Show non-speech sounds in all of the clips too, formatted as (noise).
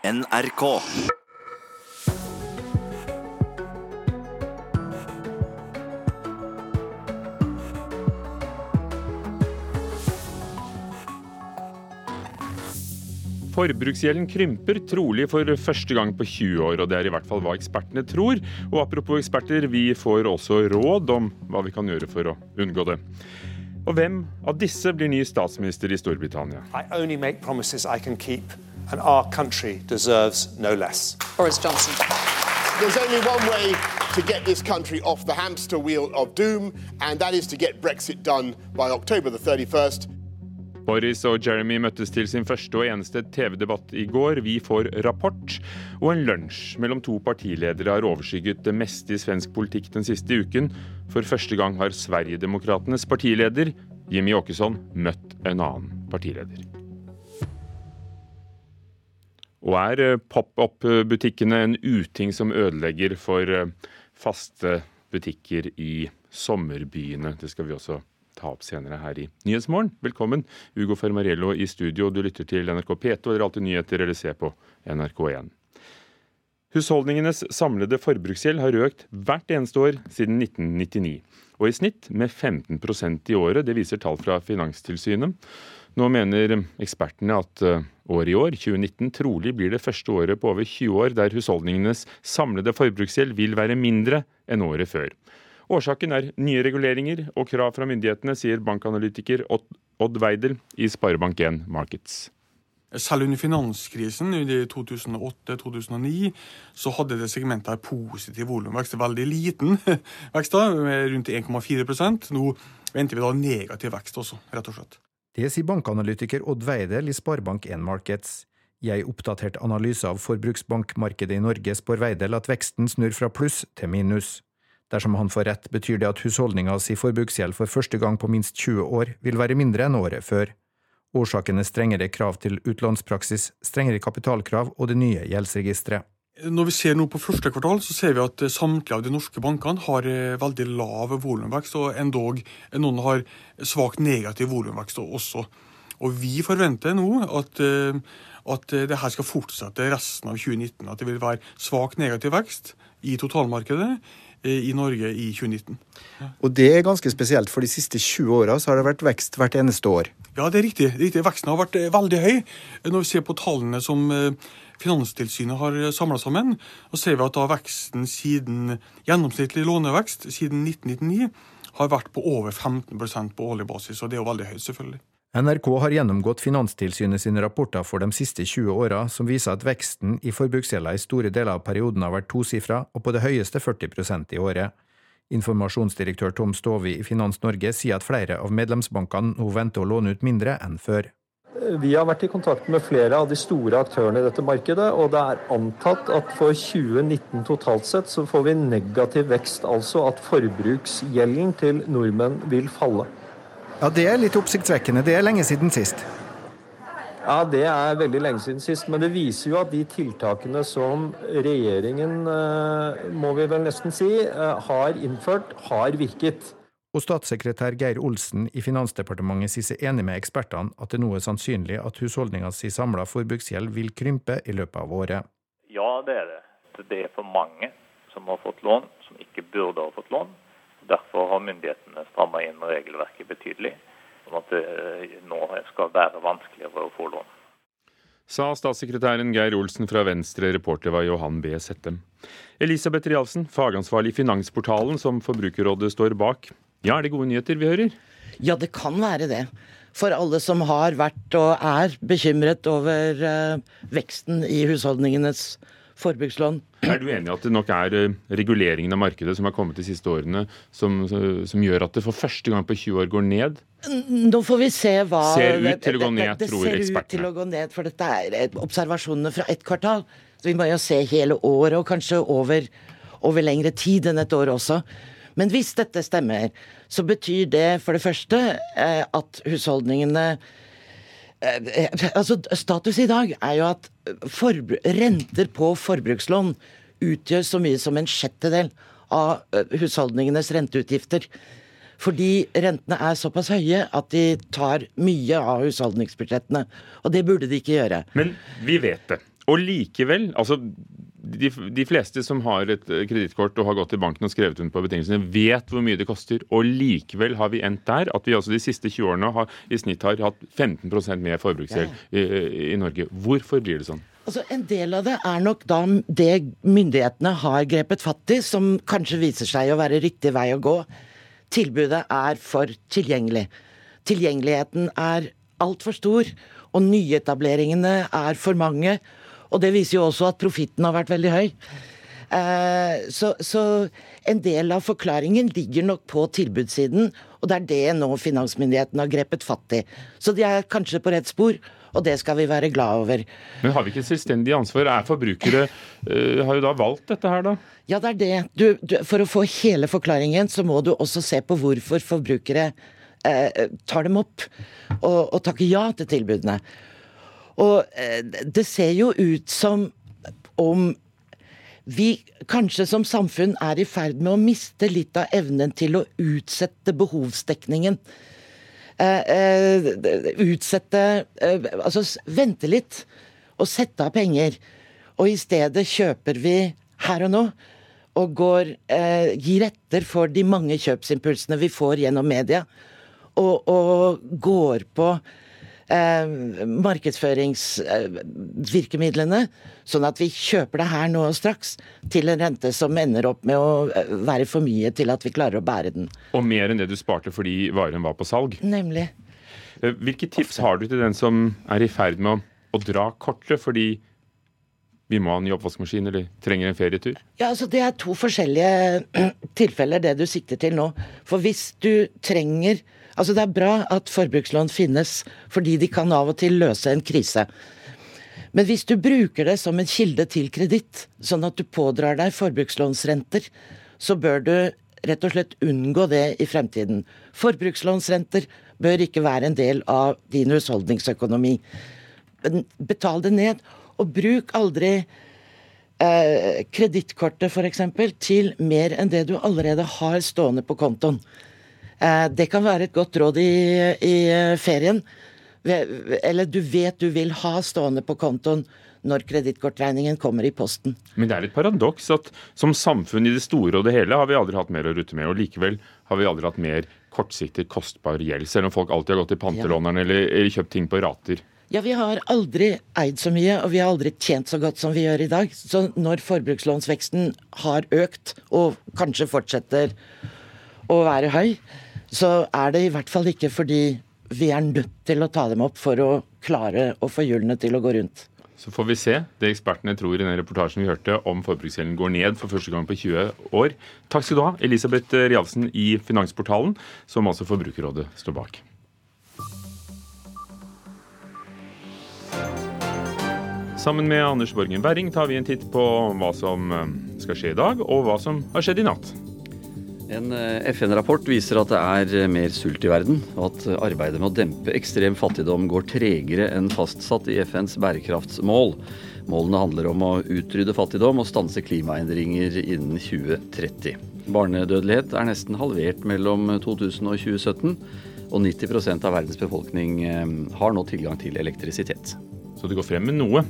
NRK. Forbruksgjelden krymper, trolig for første gang på 20 år, og det er i hvert fall hva ekspertene tror. Og apropos eksperter, vi får også råd om hva vi kan gjøre for å unngå det. Og hvem av disse blir ny statsminister i Storbritannia? I only make promises I can keep, and our country deserves no less. Boris Johnson. There's only one way to get this country off the hamster wheel of doom, and that is to get Brexit done by October the 31st. Boris og Jeremy møttes til sin første og eneste TV-debatt i går. Vi får rapport. Og en lunsj mellom to partiledere har overskygget det meste i svensk politikk den siste uken. For første gang har Sverigedemokratenes partileder, Jimmy Åkesson, møtt en annen partileder. Og er eh, pop-up-butikkene en uting som ødelegger for eh, faste butikker i sommerbyene? Det skal vi også ta opp senere her i Nyhetsmorgen. Velkommen, Ugo Fermariello i studio. Du lytter til NRK P2 eller alltid nyheter eller se på NRK1. Husholdningenes samlede forbruksgjeld har økt hvert eneste år siden 1999, og i snitt med 15% i året. Det viser tall fra Finanstilsynet. Nå mener ekspertene at eh, året i år, 2019, trolig blir det første året på over 20 år der husholdningenes samlede forbruksgjeld vil være mindre enn året før. Årsaken er nye reguleringer og krav fra myndighetene, sier bankanalytiker Odd Weidel i Sparebank1 Markets. Selv under finanskrisen i 2008-2009 så hadde det segmentet her positiv volumvekst. Veldig liten (laughs) vekst, da, rundt 1,4% Nå venter vi da negativ vekst også, rett og slett. Det sier bankanalytiker Odd Weidel i Sparebank1 Markets. I ei oppdatert analyse av forbruksbankmarkedet i Norge spår Weidel at veksten snur fra pluss til minus. Dersom han får rett, betyr det at husholdninga si forbruksgjeld for første gang på minst 20 år vil være mindre enn året før. Årsaken er strengere krav til utlånspraksis, strengere kapitalkrav og det nye gjeldsregisteret. Når vi ser nå på første kvartal, så ser vi at samtlige av de norske bankene har eh, veldig lav volumvekst, og endog noen har svakt negativ volumvekst også. Og vi forventer nå at, eh, at det her skal fortsette resten av 2019. At det vil være svak negativ vekst i totalmarkedet Eh, i Norge i 2019. Og det er ganske spesielt, for de siste 20 åra har det vært vekst hvert eneste år. Ja, det er riktig. Det er riktig. Veksten har vært eh, veldig høy. Når vi ser på tallene som eh, Finanstilsynet har samla sammen, og ser vi at da veksten siden gjennomsnittlig lånevekst siden 1999 har vært på over 15% på årlig basis. Og det er jo veldig høyt, selvfølgelig. NRK har gjennomgått Finanstilsynet sine rapporter for de siste 20 åra, som viser at veksten i forbruksgjelda i store deler av perioden har vært tosifra, og på det høyeste 40% i året. Informasjonsdirektør Tom Stovi i Finans Norge sier at flere av medlemsbankene nå venter å låne ut mindre enn før. Vi har vært i kontakt med flere av de store aktørene i dette markedet, og det er antatt at for 2019 totalt sett så får vi negativ vekst, altså at forbruksgjelden til nordmenn vil falle. Ja, Det er litt oppsiktsvekkende. Det er lenge siden sist. Ja, det er veldig lenge siden sist. Men det viser jo at de tiltakene som regjeringen, eh, må vi vel nesten si, eh, har innført, har virket. Og statssekretær Geir Olsen i Finansdepartementet sier seg enig med ekspertene at det nå er sannsynlig at husholdningenes samla forbruksgjeld vil krympe i løpet av året. Ja, det er det. Det er for mange som har fått lån, som ikke burde ha fått lån. Derfor har myndighetene stramma inn regelverket betydelig, om at det eh, nå skal være vanskeligere å få lån. Sa statssekretæren Geir Olsen fra Venstre, reporter var Johan B. Settem. Elisabeth Rialsen, fagansvarlig i Finansportalen, som Forbrukerrådet står bak. Ja, er det gode nyheter vi hører? Ja, det kan være det. For alle som har vært og er bekymret over uh, veksten i husholdningenes forbrukslån. Er du enig i at det nok er eh, reguleringen av markedet som har kommet de siste årene, som, som, gjør at det for første gang på 20 år går ned? Nå får vi se hva Ser ut til å gå ned, det, tror ekspertene. Det ser ut til å gå ned, for dette er observasjonene fra ett kvartal. Så vi må jo se hele året, og kanskje over, over lengre tid enn et år også. Men hvis dette stemmer, så betyr det for det første eh, at husholdningene Eh, altså, Status i dag er jo at renter på forbrukslån utgjør så mye som en sjettedel av eh, husholdningenes renteutgifter. Fordi rentene er såpass høye at de tar mye av husholdningsbudsjettene. Og det burde de ikke gjøre. Men vi vet det. Og likevel, altså de, de, fleste som har et eh, kredittkort og har gått til banken og skrevet under på betingelsene, vet hvor mye det koster. Og likevel har vi endt der at vi også de siste 20 årene har, i snitt har hatt 15 mer forbruksgjeld i, i, Norge. Hvorfor blir det sånn? Altså, En del av det er nok da det myndighetene har grepet fatt i, som kanskje viser seg å være riktig vei å gå. Tilbudet er for tilgjengelig. Tilgjengeligheten er altfor stor, og nyetableringene er for mange. Og det viser jo også at profitten har vært veldig høy. Eh, så, så, en del av forklaringen ligger nok på tilbudssiden, og det er det nå finansmyndighetene har grepet fatt i. Så de er kanskje på rett spor. Og det skal vi være glad over. Men har vi ikke selvstendig ansvar? Er forbrukere uh, har jo da valgt dette her, da? Ja, det er det. Du, du, for å få hele forklaringen, så må du også se på hvorfor forbrukere uh, tar dem opp og, og takker ja til tilbudene. Og uh, det ser jo ut som om vi kanskje som samfunn er i ferd med å miste litt av evnen til å utsette behovsdekningen. Uh, uh, utsette Altså vente litt og sette av penger. Og i stedet kjøper vi her og nå og går, gir etter for de mange kjøpsimpulsene vi får gjennom media. Og, og går på eh, markedsføringsvirkemidlene, sånn at vi kjøper det her nå og straks til en rente som ender opp med å eh, være for mye til at vi klarer å bære den. Og mer enn det du sparte fordi varen var på salg. Nemlig. Eh, hvilke tips har du til den som er i ferd med å, å dra kortet fordi vi må ha en ny oppvaskmaskin eller trenger en ferietur? Ja, altså Det er to forskjellige (clears throat) tilfeller, det du sikter til nå. For hvis du trenger Altså Det er bra at forbrukslån finnes, fordi de kan av og til løse en krise. Men hvis du bruker det som en kilde til kreditt, sånn at du pådrar deg forbrukslånsrenter, så bør du rett og slett unngå det i fremtiden. Forbrukslånsrenter bør ikke være en del av din husholdningsøkonomi. Betal det ned, og bruk aldri eh, kredittkortet f.eks. til mer enn det du allerede har stående på kontoen. Eh, det kan være et godt råd i, i ferien. Eller du vet du vil ha stående på kontoen når kredittkortregningen kommer i posten. Men det er et paradoks at som samfunn i det store og det hele har vi aldri hatt mer å rutte med. Og likevel har vi aldri hatt mer kortsiktig, kostbar gjeld. Selv om folk alltid har gått til pantelåneren ja. eller, eller kjøpt ting på rater. Ja, vi har aldri eid så mye, og vi har aldri tjent så godt som vi gjør i dag. Så når forbrukslånsveksten har økt, og kanskje fortsetter å være høy, så er det i hvert fall ikke fordi vi er nødt til å ta dem opp for å klare å få hjulene til å gå rundt. Så får vi se det ekspertene tror i den reportasjen vi hørte om forbruksgjelden går ned for første gang på 20 år. Takk skal du ha, Elisabeth Rialsen i Finansportalen, som altså Forbrukerrådet står bak. Sammen med Anders Borgen Werring tar vi en titt på hva som eh, skal skje i dag, og hva som har skjedd i natt. En eh, FN-rapport viser at det er eh, mer sult i verden, og at arbeidet med å dempe ekstrem fattigdom går tregere enn fastsatt i FNs bærekraftsmål. Målene handler om å utrydde fattigdom og stanse klimaendringer innen 2030. Barnedødelighet er nesten halvert mellom 2000 og 2017, og 90 av verdens befolkning eh, har nå tilgang til elektrisitet. Så det går frem med noe.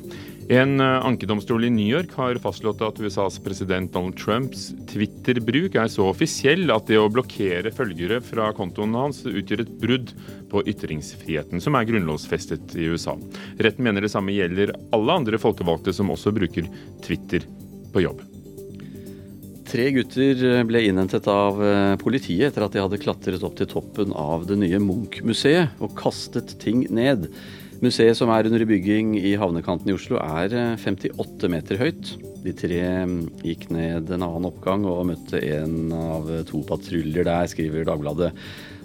En eh, ankedomstol i New York har fastslått at USAs president Donald Trumps Twitter-bruk er så offisiell at det å blokkere følgere fra kontoen hans utgjør et brudd på ytringsfriheten, som er grunnlovsfestet i USA. Retten mener det samme gjelder alle andre folkevalgte som også bruker Twitter på jobb. Tre gutter ble innhentet av eh, politiet etter at de hadde klatret opp til toppen av det nye Munch-museet og kastet ting ned. Museet som er under bygging i havnekanten i Oslo er 58 eh, meter høyt. De tre mm, gikk ned en annen oppgang og møtte en av to patruljer der, skriver Dagbladet.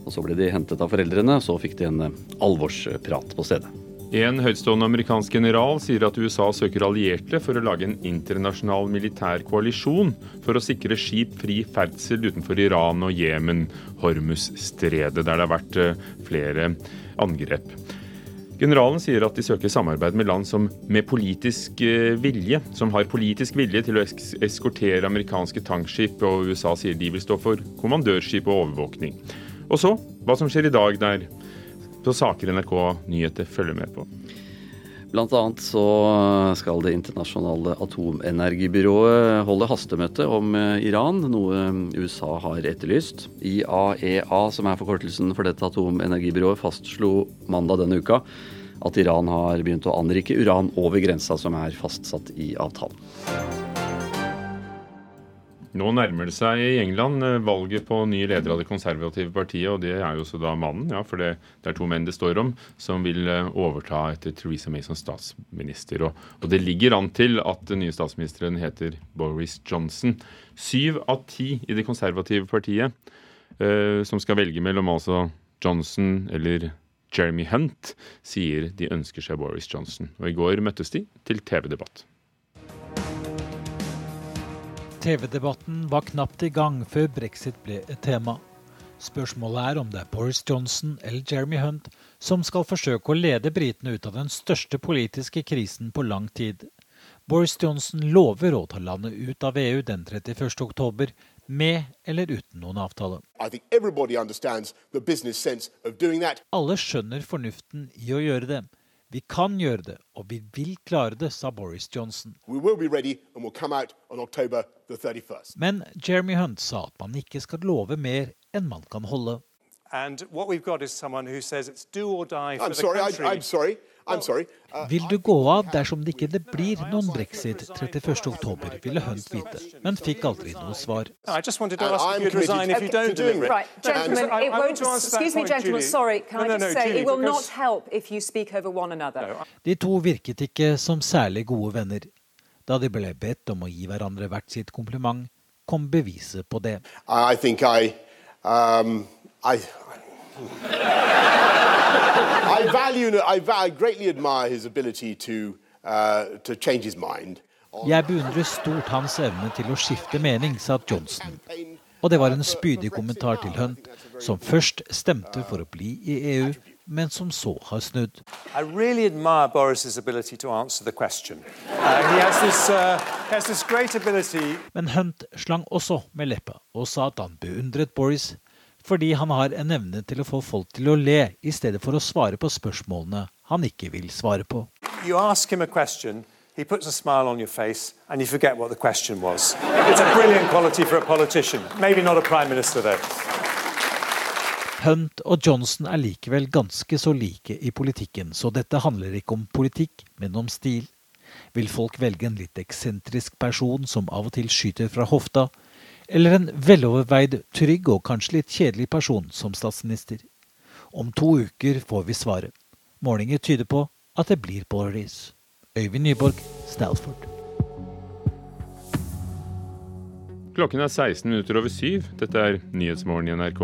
Og Så ble de hentet av foreldrene, så fikk de en eh, alvorsprat på stedet. En høytstående amerikansk general sier at USA søker allierte for å lage en internasjonal militær koalisjon for å sikre skip fri ferdsel utenfor Iran og Jemen, Hormuz-stredet, der det har vært eh, flere angrep. Generalen sier at de søker samarbeid med land som med politisk eh, vilje, som har politisk vilje til å eskortere amerikanske tankskip, og USA sier de vil stå for kommandørskip og overvåkning. Og så, hva som skjer i dag der på saker NRK Nyheter følger med på. Blant annet så skal Det internasjonale atomenergibyrået holde hastemøte om eh, Iran, noe USA har etterlyst. IAEA, som er forkortelsen for dette atomenergibyrået, fastslo mandag denne uka at Iran har begynt å anrike uran over grensa som er fastsatt i avtalen. Nå nærmer det seg i England eh, valget på ny leder av det konservative partiet, og det er jo også da mannen, ja, for det, det er to menn det står om, som vil eh, overta etter Theresa May som statsminister. Og, og det ligger an til at den nye statsministeren heter Boris Johnson. Syv av ti i det konservative partiet eh, som skal velge mellom altså Johnson eller Jeremy Hunt, sier de ønsker seg Boris Johnson. Og i går møttes de til TV-debatt. TV-debatten var knapt i gang før brexit ble et tema. Spørsmålet er om det er Boris Johnson eller Jeremy Hunt som skal forsøke å lede britene ut av den største politiske krisen på lang tid. Boris Johnson lover å ta landet ut av EU den 31. oktober, med eller uten noen avtale. Alle skjønner fornuften i å gjøre det. Vi kan gjøre det, og vi vil klare det, sa Boris Johnson. Men Jeremy Hunt sa at man ikke skal love mer enn man kan holde. And what we've got is someone who says it's do or die for I'm the sorry, country. I, I'm sorry. Uh, Vil du gå av dersom det ikke blir noen brexit 31.10, ville Hunt vite, men fikk aldri noe svar. De to virket ikke som særlig gode venner. Da de ble bedt om å gi hverandre hvert sitt kompliment, kom beviset på det. I think I, um, I I value, I, I greatly admire his ability to, uh, to change his mind. Jeg beundrer stort hans evne til å skifte mening, sa Johnson. Og det var en spydig kommentar til Hunt, som først stemte for å bli i EU, men som så har snudd. Really uh, uh, men Hunt slang også med leppa og sa at han beundret Boris fordi han har en evne til å få folk til å le, i stedet for å svare på spørsmålene han ikke vil svare på. He puts a smile on your face and you forget what the question was. It's a brilliant quality for a politician. Maybe not a prime minister, though. Hunt og Johnson er likevel ganske så like i politikken, så dette handler ikke om politikk, men om stil. Vil folk velge en litt eksentrisk person som av og til skyter fra hofta, eller en veloverveid, trygg og kanskje litt kjedelig person som statsminister. Om to uker får vi svaret. Målinger tyder på at det blir Boris. Øyvind Nyborg, Stalford. Klokken er 16 minutter over syv. Dette er Nyhetsmorgen i NRK.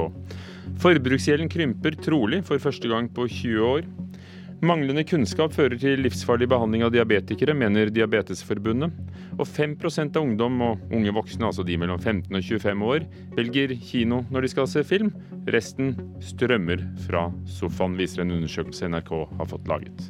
Forbruksgjelden krymper trolig for første gang på 20 år. Manglende kunnskap fører til livsfarlig behandling av diabetikere, mener Diabetesforbundet. Og 5% av ungdom og unge voksne, altså de mellom 15 og 25 år, velger kino når de skal se film. Resten strømmer fra sofaen, viser en undersøkelse NRK har fått laget.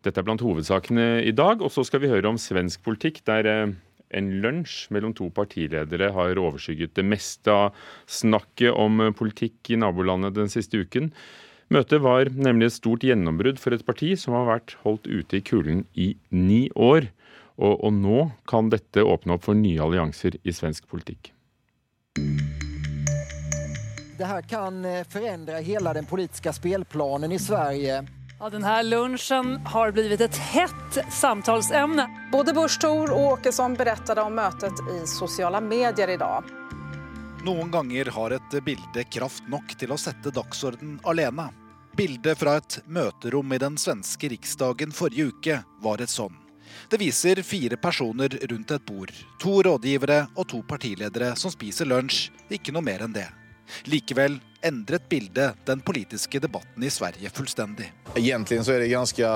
Dette er blant hovedsakene i dag, og så skal vi høre om svensk politikk, der eh, en lunsj mellom to partiledere har overskygget det meste av snakket om politikk i nabolandet den siste uken. Møtet var nemlig et stort gjennombrudd for et parti som har vært holdt ute i kulden i ni år. Og, og nå kan dette åpne opp for nye allianser i svensk politikk. Det her kan eh, forandre hele den politiske spillplanen i Sverige. Ja, denne lunsjen har blitt et hett samtalsemne. Både Busch Thor og Åkesson fortalte om møtet i sosiale medier i dag. Noen ganger har et bilde kraft nok til å sette dagsorden alene. Bildet fra et møterom i den svenske riksdagen forrige uke var et sånn. Det viser fire personer rundt et bord. To rådgivere og to partiledere som spiser lunsj. Ikke noe mer enn det. Likevel endret bildet den politiske debatten i Sverige fullstendig. Egentlig så er det ganske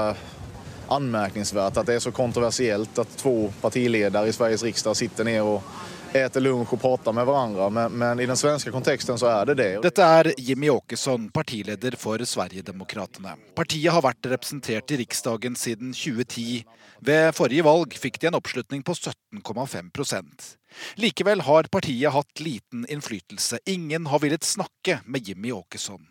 anmerkningsverdig at det er så kontroversielt at to partiledere i Sveriges riksdag sitter ned og äter lunch og prater med hverandre, men, men, i den svenske konteksten så er det det. Dette er Jimmy Åkesson, partileder for Sverigedemokraterna. Partiet har vært representert i Riksdagen siden 2010. Ved forrige valg fikk de en oppslutning på 17,5% Likevel har partiet hatt liten innflytelse. Ingen har villet snakke med Jimmy Åkesson.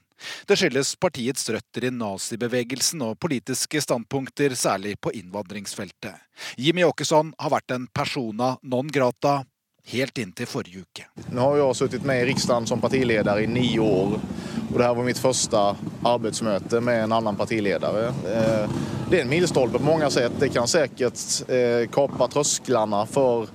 Det skyldes partiets røtter i nazibevegelsen og politiske standpunkter, særlig på innvandringsfeltet. Jimmy Åkesson har vært en persona non grata helt inntil forrige uke. Nå har jeg sittet med i Riksdagen som partileder i ni år. Og det her var mitt første arbeidsmøte med en annen partileder. Eh, det er en milstolpe på mange sett. Det kan sikkert eh, kappe trøsklene for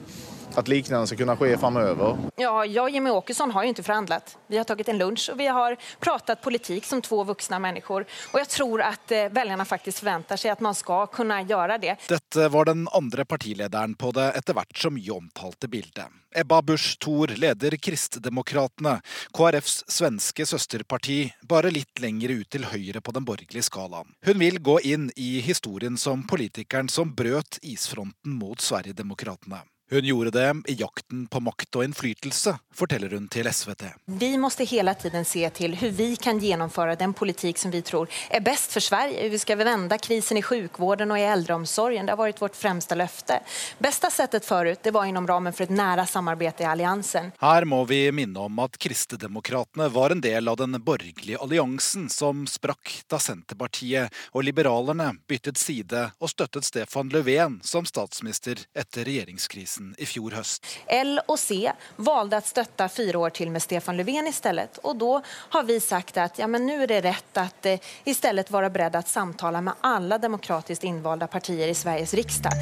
at liknande skal kunne skje fremover. Ja, jag och Jimmy Åkesson har jo ikke forhandlet. Vi har tagit en lunch og vi har pratet politikk som to voksne mennesker. Og jeg tror at eh, velgerne faktisk forventer seg at man skal kunne gjøre det. Dette var den andre partilederen på det etter hvert som omtalte bildet. Ebba Busch Thor leder Kristdemokratene, KrFs svenske søsterparti, bare litt lenger ut til høyre på den borgerlige skalaen. Hun vil gå inn i historien som politikeren som brøt isfronten mot Sverigedemokraterna. Hun gjorde det i jakten på makt og innflytelse, forteller hun til SVT. Vi må hele tiden se til hvordan vi kan gjennomføre den politikk som vi tror er best for Sverige. Vi skal vende krisen i sykvården og i eldreomsorgen. Det har vært vårt fremste løfte. Beste settet forut det var innom ramen for et nære samarbeid i alliansen. Her må vi minne om at Kristdemokratene var en del av den borgerlige alliansen som sprakk da Senterpartiet og liberalerne byttet side og støttet Stefan Löfven som statsminister etter regjeringskrisen krisen i fjor høst. L og C valgte å støtte fire år til med Stefan Löfven i stedet. Og da har vi sagt at ja, men nå er det rett å eh, i stedet være beredt å samtale med alle demokratisk innvalgte partier i Sveriges riksdag.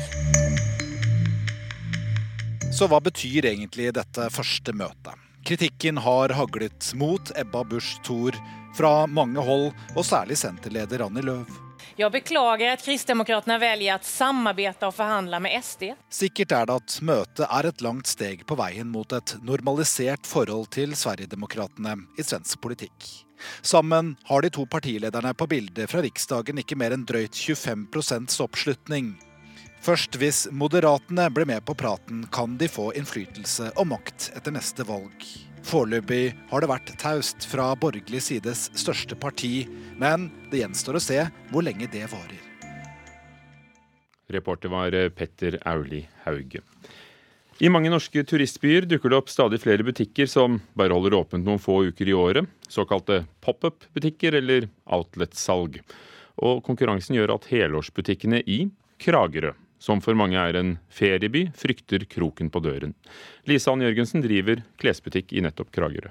Så hva betyr egentlig dette første møtet? Kritikken har haglet mot Ebba Busch Thor fra mange hold, og særlig senterleder Annie Løv. Jeg beklager at Kristdemokraterna velger å samarbeide og forhandle med SD. Sikkert er det at møtet er et langt steg på veien mot et normalisert forhold til Sverigedemokraterna i svensk politikk. Sammen har de to partilederne på bildet fra Riksdagen ikke mer enn drøyt 25% oppslutning. Først hvis Moderatene blir med på praten, kan de få innflytelse og makt etter neste valg. Foreløpig har det vært taust fra borgerlig sides største parti, men det gjenstår å se hvor lenge det varer. Reporter var eh, Petter Auli Hauge. I mange norske turistbyer dukker det opp stadig flere butikker som bare holder åpent noen få uker i året. Såkalte pop-up-butikker eller outlet-salg. Og konkurransen gjør at helårsbutikkene i Kragerø som for mange er en ferieby, frykter kroken på døren. Lise Ann Jørgensen driver klesbutikk i nettopp Kragerø.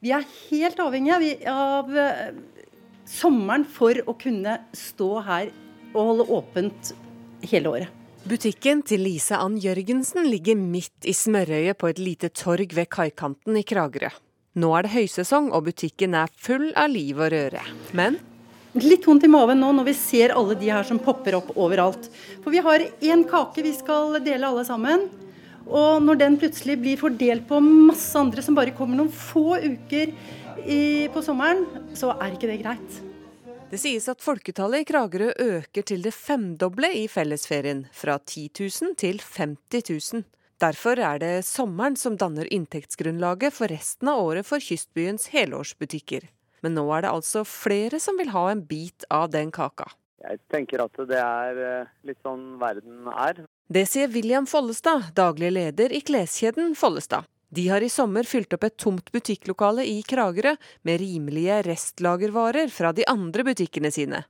Vi er helt avhengige av eh, sommeren for å kunne stå her og holde åpent hele året. Butikken til Lise Ann Jørgensen ligger midt i smørøyet på et lite torg ved kaikanten i Kragerø. Nå er det høysesong og butikken er full av liv og røre. Men Litt vondt i maven nå når vi ser alle de her som popper opp overalt. For vi har én kake vi skal dele alle sammen. Og når den plutselig blir fordelt på masse andre som bare kommer noen få uker i, på sommeren, så er ikke det greit. Det sies at folketallet i Kragerø øker til det femdoble i fellesferien, fra 10 000 til 50 000. Derfor er det sommeren som danner inntektsgrunnlaget for resten av året for kystbyens helårsbutikker. Men nå er det altså flere som vil ha en bit av den kaka. Jeg tenker at det er eh, litt sånn verden er. Det sier William Follestad, daglig leder i kleskjeden Follestad. De har i sommer fylt opp et tomt butikklokale i Kragerø med rimelige restlagervarer fra de andre butikkene sine.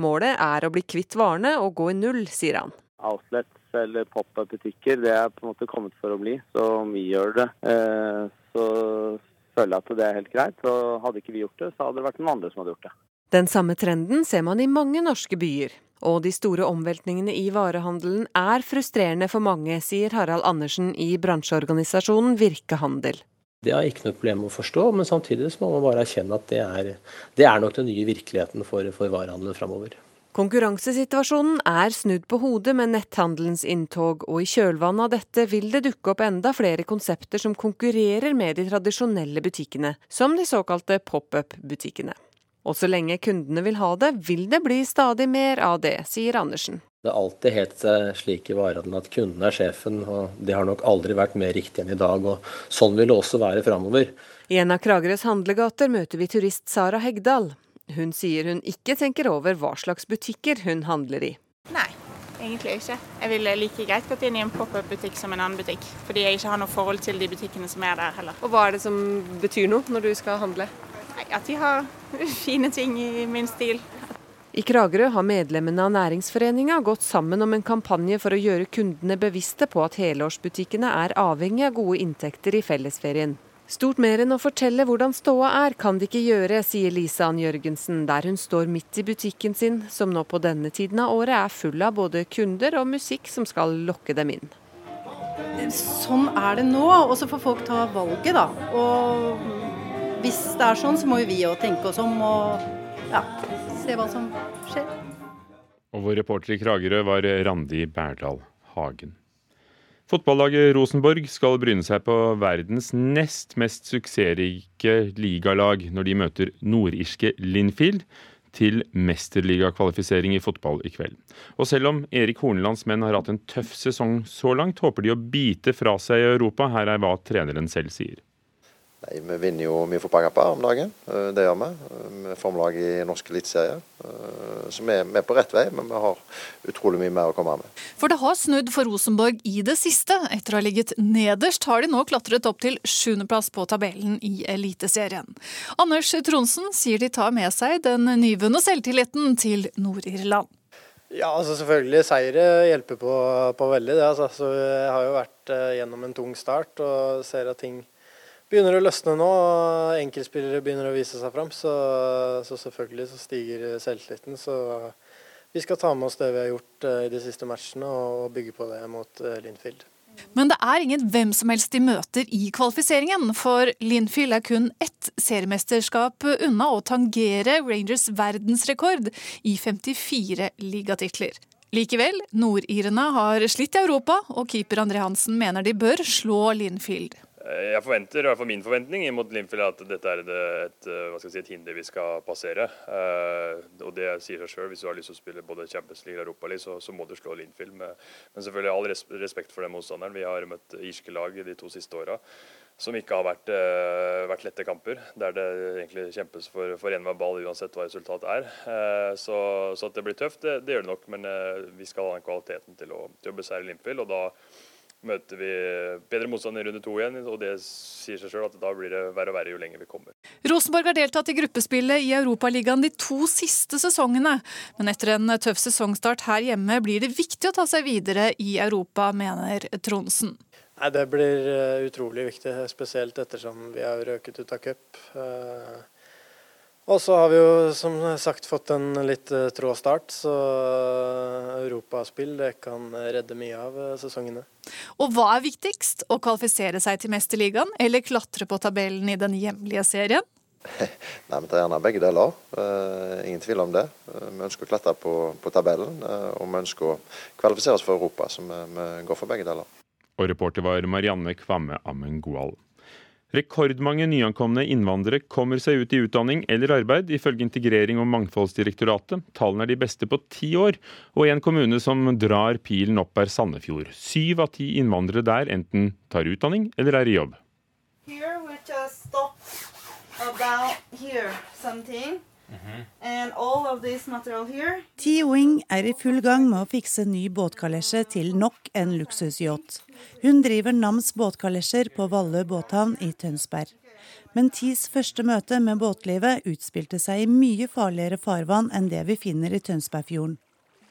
Målet er å bli kvitt varene og gå i null, sier han. Outlets eller pop-up-butikker det er på en måte kommet for å bli, så om vi gjør det, eh, så føler at det er helt greit. Og hadde ikke vi gjort det, så hadde det vært noen andre som hadde gjort det. Den samme trenden ser man i mange norske byer. Og de store omveltningene i varehandelen er frustrerende for mange, sier Harald Andersen i bransjeorganisasjonen Virkehandel. Det har jeg ikke noe problem med å forstå, men samtidig må man bare erkjenne at det er, det er nok den nye virkeligheten for, for varehandelen framover. Konkurransesituasjonen er snudd på hodet med netthandelens inntog, og i kjølvannet av dette vil det dukke opp enda flere konsepter som konkurrerer med de tradisjonelle butikkene, som de såkalte pop-up-butikkene. Og så lenge kundene vil ha det, vil det bli stadig mer av det, sier Andersen. Det er alltid helt slik i varehandelen at kunden er sjefen, og det har nok aldri vært mer riktig enn i dag. og Sånn vil det også være framover. I en av Kragerøs handlegater møter vi turist Sara Hegdal. Hun sier hun ikke tenker over hva slags butikker hun handler i. Nei, egentlig ikke. Jeg ville like greit gått inn i en pop-up-butikk som en annen butikk. Fordi jeg ikke har noe forhold til de butikkene som er der heller. Og hva er det som betyr noe når du skal handle? Nei, at de har (laughs) fine ting i min stil. I Kragerø har medlemmene av næringsforeninga gått sammen om en kampanje for å gjøre kundene bevisste på at helårsbutikkene er avhengig av gode inntekter i fellesferien. Stort mer enn å fortelle hvordan ståa er, kan de ikke gjøre, sier Lisa Ann Jørgensen, der hun står midt i butikken sin, som nå på denne tiden av året er full av både kunder og musikk som skal lokke dem inn. Sånn er det nå, og så får folk ta valget, da. Og hvis det er sånn, så må jo vi òg tenke oss om og ja, se hva som skjer. Og vår reporter i Kragerø var Randi Berdal Hagen. Fotballaget Rosenborg skal bryne seg på verdens nest mest suksessrike ligalag når de møter nordirske Linfield til mesterligakvalifisering i fotball i kveld. Og selv om Erik Hornelands menn har hatt en tøff sesong så langt, håper de å bite fra seg i Europa. Her er hva treneren selv sier. Nei, Vi vinner jo mye fotballkamper om dagen, det gjør vi. Vi er formlag i norsk eliteserie. Så vi er på rett vei, men vi har utrolig mye mer å komme med. For det har snudd for Rosenborg i det siste. Etter å ha ligget nederst har de nå klatret opp til sjuendeplass på tabellen i Eliteserien. Anders Tronsen sier de tar med seg den nyvunne selvtilliten til Nord-Irland. Ja, altså selvfølgelig. Seire hjelper på, på veldig. det. Altså. Så jeg har jo vært gjennom en tung start og ser at ting begynner å løsne nå. Enkeltspillere begynner å vise seg fram, så, så, selvfølgelig så stiger selvtilliten. Så vi skal ta med oss det vi har gjort i de siste matchene og bygge på det mot Linfield. Men det er ingen hvem som helst de møter i kvalifiseringen, for Linfield er kun ett seriemesterskap unna å tangere Rangers verdensrekord i 54 ligatitler. Likevel, nordirene har slitt i Europa, og keeper André Hansen mener de bør slå Linfield. Jeg forventer, i hvert fall min forventning mot Linfield at dette er et, et, si, et hinder vi skal passere. Uh, og Det sier seg sjøl. Hvis du har lyst til å spille både Champions League og Europa League, så, så må du slå Linfield. Men, selvfølgelig all respekt for den motstanderen. Vi har møtt irske lag de to siste åra som ikke har vært, uh, vært, lette kamper. Der det egentlig kjempes for, for enhver ball uansett hva resultatet er. Uh, så, så, at det blir tøft, det, det gjør det nok. Men vi skal ha den kvaliteten til å, til å beseire Linfield. og da møter vi bedre motstand i runde to igjen, og det sier seg sjøl at da blir det verre og verre jo lenger vi kommer. Rosenborg har deltatt i gruppespillet i Europaligaen de to siste sesongene, men etter en tøff sesongstart her hjemme blir det viktig å ta seg videre i Europa, mener Tronsen. Nei, Det blir utrolig viktig, spesielt ettersom vi har røket ut av cup. Og så har vi jo som sagt fått en litt trå start, så europaspill det kan redde mye av sesongene. Og hva er viktigst, å kvalifisere seg til Mesterligaen eller klatre på tabellen i den hjemlige serien? (laughs) Nei, Vi tar gjerne begge deler, uh, ingen tvil om det. Uh, vi ønsker å klatre på, på tabellen, uh, og vi ønsker å kvalifisere oss for Europa, så vi, vi går for begge deler. Og reporter var Marianne Kvamme Ammengoal. Rekordmange nyankomne innvandrere kommer seg ut i utdanning eller arbeid, ifølge Integrering- og mangfoldsdirektoratet. Tallene er de beste på ti år, og en kommune som drar pilen opp er Sandefjord. Syv av ti innvandrere der enten tar utdanning eller er i jobb. Here we just something. Ti-Wing er i full gang med å fikse ny båtkalesje til nok en luksusyacht. Hun driver Nams båtkalesjer på Vallø båthavn i Tønsberg. Men Tis første møte med båtlivet utspilte seg i mye farligere farvann enn det vi finner i Tønsbergfjorden.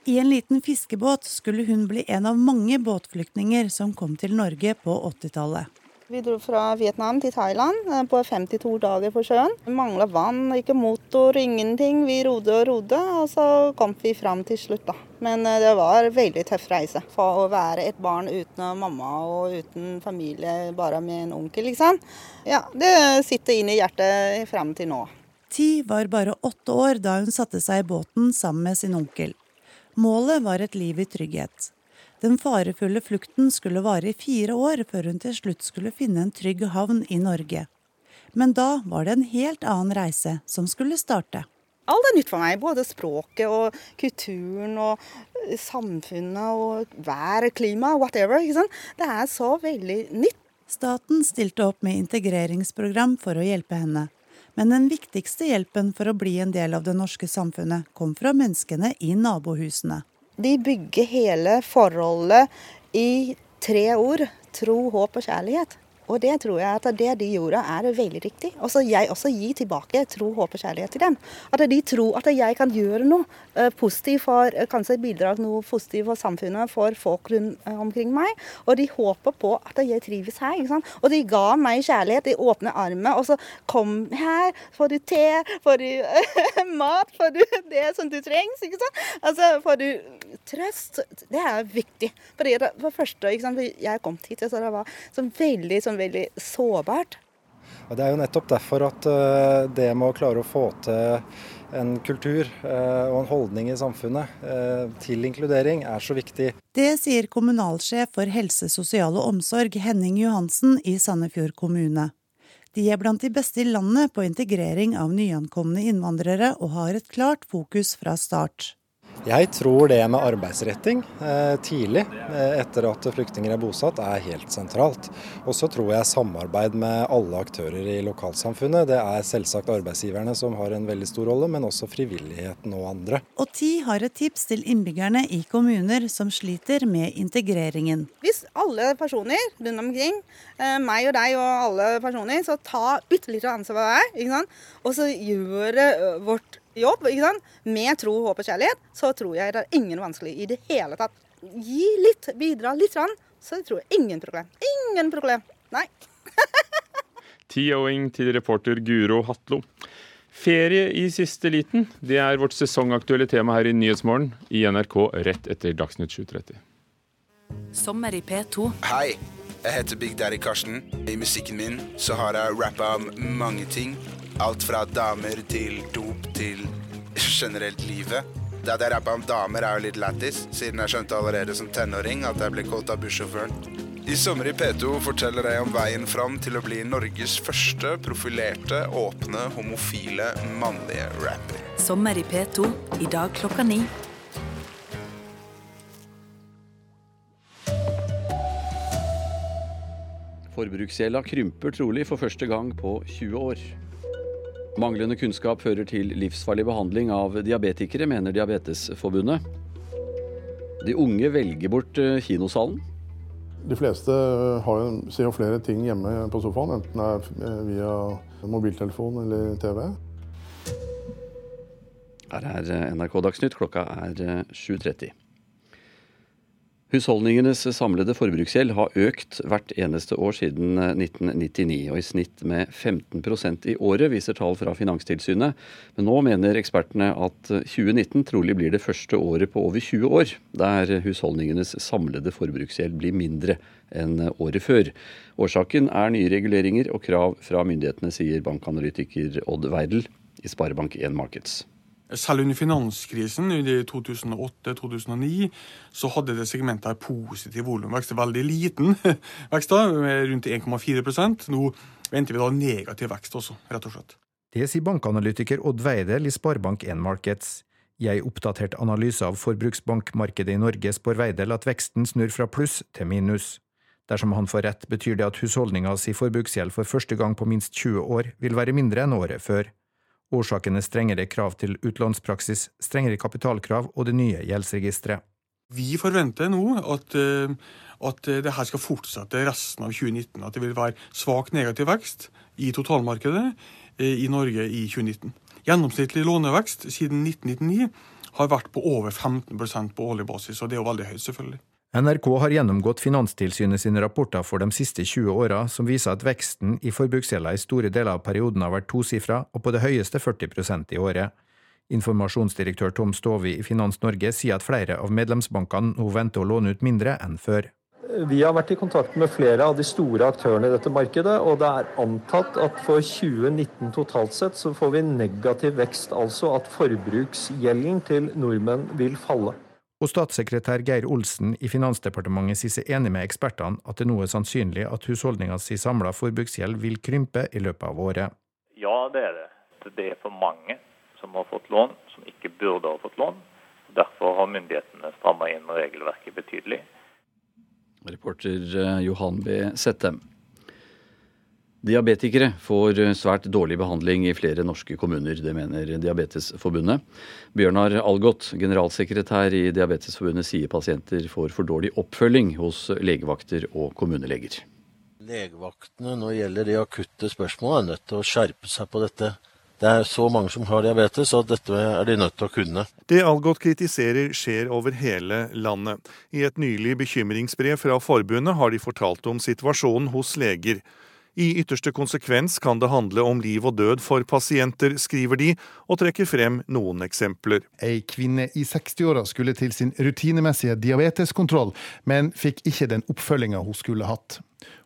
I en liten fiskebåt skulle hun bli en av mange båtflyktninger som kom til Norge på 80-tallet. Vi dro fra Vietnam til Thailand på 52 dager på sjøen. Mangla vann, ikke motor, ingenting. Vi rodde og rodde, og så kom vi fram til slutt, da. Men det var en veldig tøff reise. For å være et barn uten mamma og uten familie, bare med en onkel, liksom. Ja, det sitter inn i hjertet fram til nå. Ti var bare åtte år da hun satte seg i båten sammen med sin onkel. Målet var et liv i trygghet. Den farefulle flukten skulle vare i fire år før hun til slutt skulle finne en trygg havn i Norge. Men da var det en helt annen reise som skulle starte. Alt er nytt for meg. Både språket og kulturen og samfunnet og vær, klima, whatever. Det er så veldig nytt. Staten stilte opp med integreringsprogram for å hjelpe henne. Men den viktigste hjelpen for å bli en del av det norske samfunnet kom fra menneskene i nabohusene. De bygger hele forholdet i tre ord. Tro, håp og kjærlighet. Og det tror jeg at det de gjorde er veldig riktig. Og så jeg også gir tilbake tro, håp og kjærlighet til dem. At de tror at jeg kan gjøre noe uh, positivt for kanskje bidra noe positivt for samfunnet, for folk rundt uh, omkring meg. Og de håper på at jeg trives her. ikke sant? Og de ga meg kjærlighet, de åpne armer. Og så kom her, får du te, får du (laughs) mat, får du det som du trengs. ikke sant? Altså, får du trøst. Det er viktig. Fordi det, for første, ikke sant? Jeg kom hit, så det var så veldig sånn veldig sårbart. Det er jo nettopp derfor at eh, det med å klare å få til en kultur eh, og en holdning i samfunnet eh, til inkludering er så viktig. Det sier kommunalsjef for helse, sosial og omsorg Henning Johansen i Sandefjord kommune. De er blant de beste i landet på integrering av nyankomne innvandrere, og har et klart fokus fra start. Jeg tror det med arbeidsretting eh, tidlig eh, etter at flyktninger er bosatt, er helt sentralt. Og så tror jeg samarbeid med alle aktører i lokalsamfunnet. Det er selvsagt arbeidsgiverne som har en veldig stor rolle, men også frivilligheten og andre. Og TI har et tips til innbyggerne i kommuner som sliter med integreringen. Hvis alle personer rundt omkring, eh, meg og deg og alle personer, så ta ytterligere litt ansvar hver, og så gjør vårt jobb ikke sant? med tro, håp og kjærlighet, så tror jeg det er ingen vanskelig i det hele tatt. Gi litt, bidra litt, så tror jeg ingen problem. Ingen problem. Nei. (laughs) Tiåing til reporter Guro Hatlo. Ferie i siste liten, det er vårt sesongaktuelle tema her i Nyhetsmorgen i NRK rett etter Dagsnytt 7.30. Sommer i P2. Hei, jeg heter Big Daddy Karsten. I musikken min så har jeg rappa om mange ting. Alt fra damer til dop til generelt livet. Det at jeg rappa om damer, er jo litt lættis, siden jeg skjønte allerede som tenåring at jeg ble kåt av bussjåføren. I Sommer i P2 forteller jeg om veien fram til å bli Norges første profilerte, åpne, homofile, mannlige rapper. Sommer i P2, i dag klokka ni. Forbruksgjelda krymper trolig for første gang på 20 år. Manglende kunnskap fører til livsfarlig behandling av diabetikere, mener Diabetesforbundet. De unge velger bort eh, kinosalen. De fleste eh, har, ser jo flere ting hjemme på sofaen, enten det er eh, via mobiltelefon eller TV. Her er NRK Dagsnytt, klokka er 7.30. Husholdningenes samlede forbruksgjeld har økt hvert eneste år siden 1999, eh, og i snitt med 15 i året, viser tall fra Finanstilsynet. Men nå mener ekspertene at 2019 trolig blir det første året på over 20 år der husholdningenes samlede forbruksgjeld blir mindre enn året før. Årsaken er nye reguleringer og krav fra myndighetene, sier bankanalytiker Odd Weidel i Sparebank1 Markets. Selv under finanskrisen i 2008-2009 så hadde det segmentet positiv volumvekst. Veldig liten (laughs) vekst, da, rundt 1,4% Nå venter vi da negativ vekst også, rett og slett. Det sier bankanalytiker Odd Weidel i Sparebank1 Markets. I ei oppdatert analyse av forbruksbankmarkedet i Norge spår Weidel at veksten snur fra pluss til minus. Dersom han får rett, betyr det at husholdninga si forbruksgjeld for første gang på minst 20 år vil være mindre enn året før. Årsaken er strengere krav til utlånspraksis, strengere kapitalkrav og det nye gjeldsregisteret. Vi forventer nå at, eh, at det her skal fortsette resten av 2019. At det vil være svak negativ vekst i totalmarkedet eh, i Norge i 2019. Gjennomsnittlig lånevekst siden 1999 har vært på over 15% på årlig basis, og det er jo veldig høyt, selvfølgelig. NRK har gjennomgått Finanstilsynet sine rapporter for de siste 20 åra, som viser at veksten i forbruksgjelda i store deler av perioden har vært tosifra, og på det høyeste 40% i året. Informasjonsdirektør Tom Stovi i Finans Norge sier at flere av medlemsbankene nå venter å låne ut mindre enn før. Vi har vært i kontakt med flere av de store aktørene i dette markedet, og det er antatt at for 2019 totalt sett så får vi negativ vekst, altså at forbruksgjelden til nordmenn vil falle. Og statssekretær Geir Olsen i Finansdepartementet sier seg enig med ekspertene at det nå er sannsynlig at husholdningenes samla forbruksgjeld vil krympe i løpet av året. Ja, det er det. Det er for mange som har fått lån som ikke burde ha fått lån. Derfor har myndighetene stramma inn regelverket betydelig. Reporter eh, Johan B. Settem. Diabetikere får svært dårlig behandling i flere norske kommuner. Det mener Diabetesforbundet. Bjørnar Algot, generalsekretær i Diabetesforbundet, sier pasienter får for dårlig oppfølging hos legevakter og kommuneleger. Legevaktene når det gjelder de akutte spørsmålene, er nødt til å skjerpe seg på dette. Det er så mange som har diabetes, og dette er de nødt til å kunne. Det Algot kritiserer skjer over hele landet. I et nylig bekymringsbrev fra forbundet har de fortalt om situasjonen hos leger. I ytterste konsekvens kan det handle om liv og død for pasienter, skriver de, og trekker frem noen eksempler. Ei kvinne i 60-åra skulle til sin rutinemessige diabeteskontroll, men fikk ikke den oppfølginga hun skulle hatt.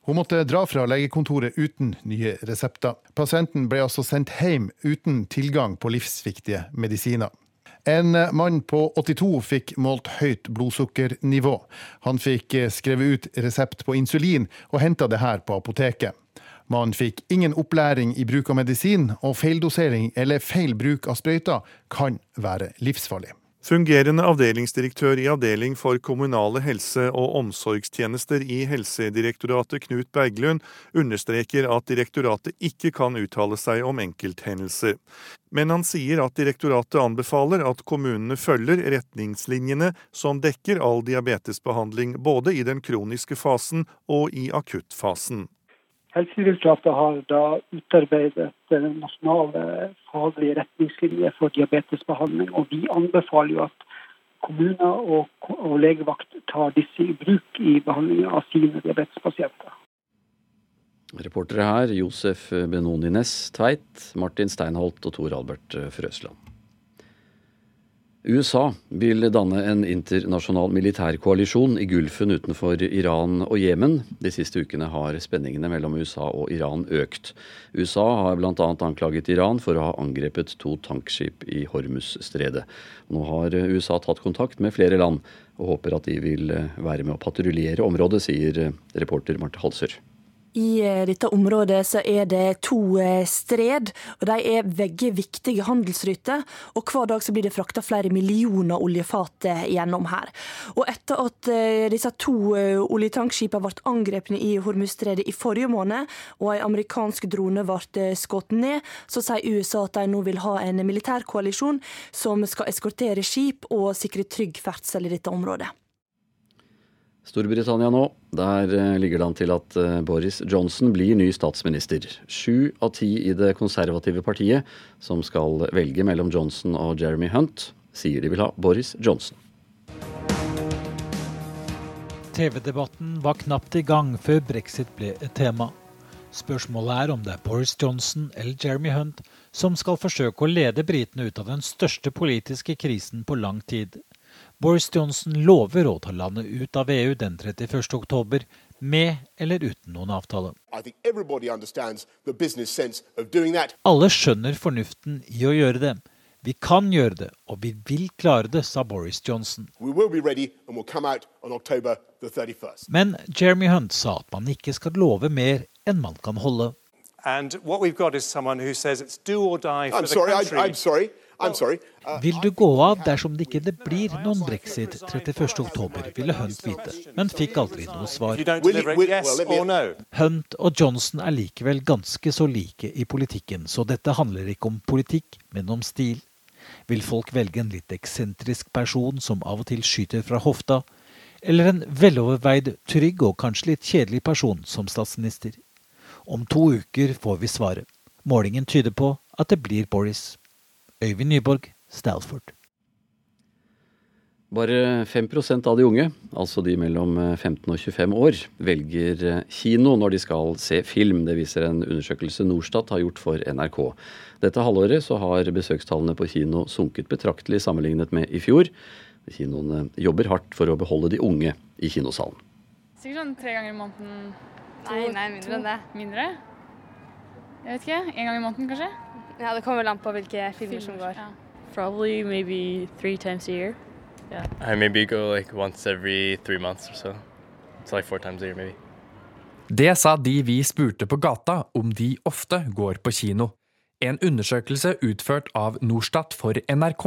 Hun måtte dra fra legekontoret uten nye resepter. Pasienten ble altså sendt hjem uten tilgang på livsviktige medisiner. En mann på 82 fikk målt høyt blodsukkernivå. Han fikk skrevet ut resept på insulin, og henta det her på apoteket. Man fikk ingen opplæring i bruk av medisin, og feildosering eller feil bruk av sprøyter kan være livsfarlig. Fungerende avdelingsdirektør i Avdeling for kommunale helse- og omsorgstjenester i Helsedirektoratet, Knut Berglund, understreker at direktoratet ikke kan uttale seg om enkelthendelser. Men han sier at direktoratet anbefaler at kommunene følger retningslinjene som dekker all diabetesbehandling både i den kroniske fasen og i akuttfasen. Helsedirektoratet har da utarbeidet nasjonale faglige retningslinjer for diabetesbehandling. og Vi anbefaler jo at kommuner og, og legevakt tar disse i bruk i behandlingen av sine diabetespasienter. Reportere her Josef Benoni Næss Tveit, Martin Steinholt og Tor Albert Frøsland. USA vil danne en internasjonal militærkoalisjon i Gulfen utenfor Iran og Jemen. De siste ukene har spenningene mellom USA og Iran økt. USA har bl.a. anklaget Iran for å ha angrepet to tankskip i Hormuz-stredet. Nå har USA tatt kontakt med flere land, og håper at de vil være med å patruljere området, sier reporter Marte Halsør. I eh, dette området så er det to eh, stred, og de er begge viktige handelsruter. Og hver dag så blir det frakta flere millioner oljefat eh, gjennom her. Og etter at disse to oljetankskipene ble angrepne i Hormuzstredet i forrige måned, og en amerikansk drone ble skutt ned, så sier USA at de nå vil ha en militærkoalisjon som skal eskortere skip og sikre trygg ferdsel i dette området. Storbritannia nå. Der eh, ligger det an til at eh, Boris Johnson blir ny statsminister. Sju av ti i det konservative partiet som skal velge mellom Johnson og Jeremy Hunt, sier de vil ha Boris Johnson. TV-debatten var knapt i gang før brexit ble et tema. Spørsmålet er om det er Boris Johnson eller Jeremy Hunt som skal forsøke å lede britene ut av den største politiske krisen på lang tid. Boris Johnson lover å ta landet ut av EU den 31. oktober, med eller uten noen avtale. Alle skjønner fornuften i å gjøre det. Vi kan gjøre det, og vi vil klare det, sa Boris Johnson. Men Jeremy Hunt sa at man ikke skal love mer enn man kan holde. And what we've got is someone who says it's do or die for I'm the sorry, country. I, I'm sorry. Uh, Vil du gå av dersom det ikke blir noen brexit 31.10, ville Hunt vite, men fikk aldri noe svar. Hunt og Johnson er likevel ganske så like i politikken, så dette handler ikke om politikk, men om stil. Vil folk velge en litt eksentrisk person som av og til skyter fra hofta, eller en veloverveid, trygg og kanskje litt kjedelig person som statsminister? Om to uker får vi svaret. Målingen tyder på at det blir Boris. Øyvind Nyborg, Stalford. Bare 5% av de unge, altså de mellom 15 og 25 år, velger kino når de skal se film. Det viser en undersøkelse Norstat har gjort for NRK. Dette halvåret så har besøkstallene på kino sunket betraktelig sammenlignet med i fjor. Kinoene jobber hardt for å beholde de unge i kinosalen. Sikkert sånn tre ganger i måneden. To, nei, nei, mindre enn det. Mindre? Jeg vet ikke. En gang i måneden, kanskje? Ja, det kommer vel an på hvilke filmer som går. Ja. Probably maybe three times a year. Yeah. I maybe go like once every three months or so. So like four times a year maybe. Det sa de vi spurte på gata om de ofte går på kino. En undersøkelse utført av Norstat for NRK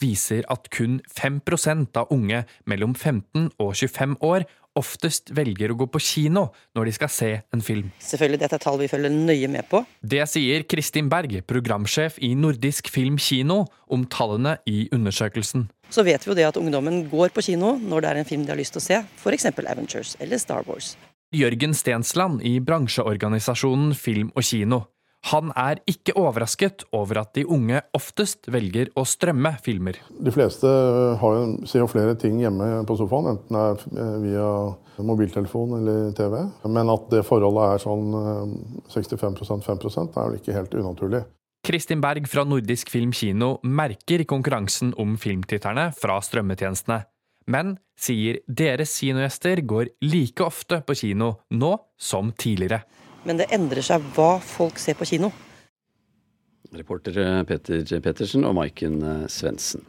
viser at kun 5% av unge mellom 15 og 25 år oftest velger å gå på kino når de skal se en film. Selvfølgelig, dette er tall vi følger nøye med på. Det sier Kristin Berg, programsjef i Nordisk Film Kino, om tallene i undersøkelsen. Så vet vi jo det at ungdommen går på kino når det er en film de har lyst til å se, f.eks. Avengers eller Star Wars. Jørgen Stensland i bransjeorganisasjonen Film og Kino. Han er ikke overrasket over at de unge oftest velger å strømme filmer. De fleste har jo, ser jo flere ting hjemme på sofaen, enten det er via mobiltelefon eller TV. Men at det forholdet er sånn 65% 5% er vel ikke helt unaturlig. Kristin Berg fra Nordisk Film Kino merker konkurransen om filmtitterne fra strømmetjenestene, men sier deres kinogjester går like ofte på kino nå som tidligere. Men det endrer seg hva folk ser på kino. Reportere Peter Pettersen og Maiken Svendsen.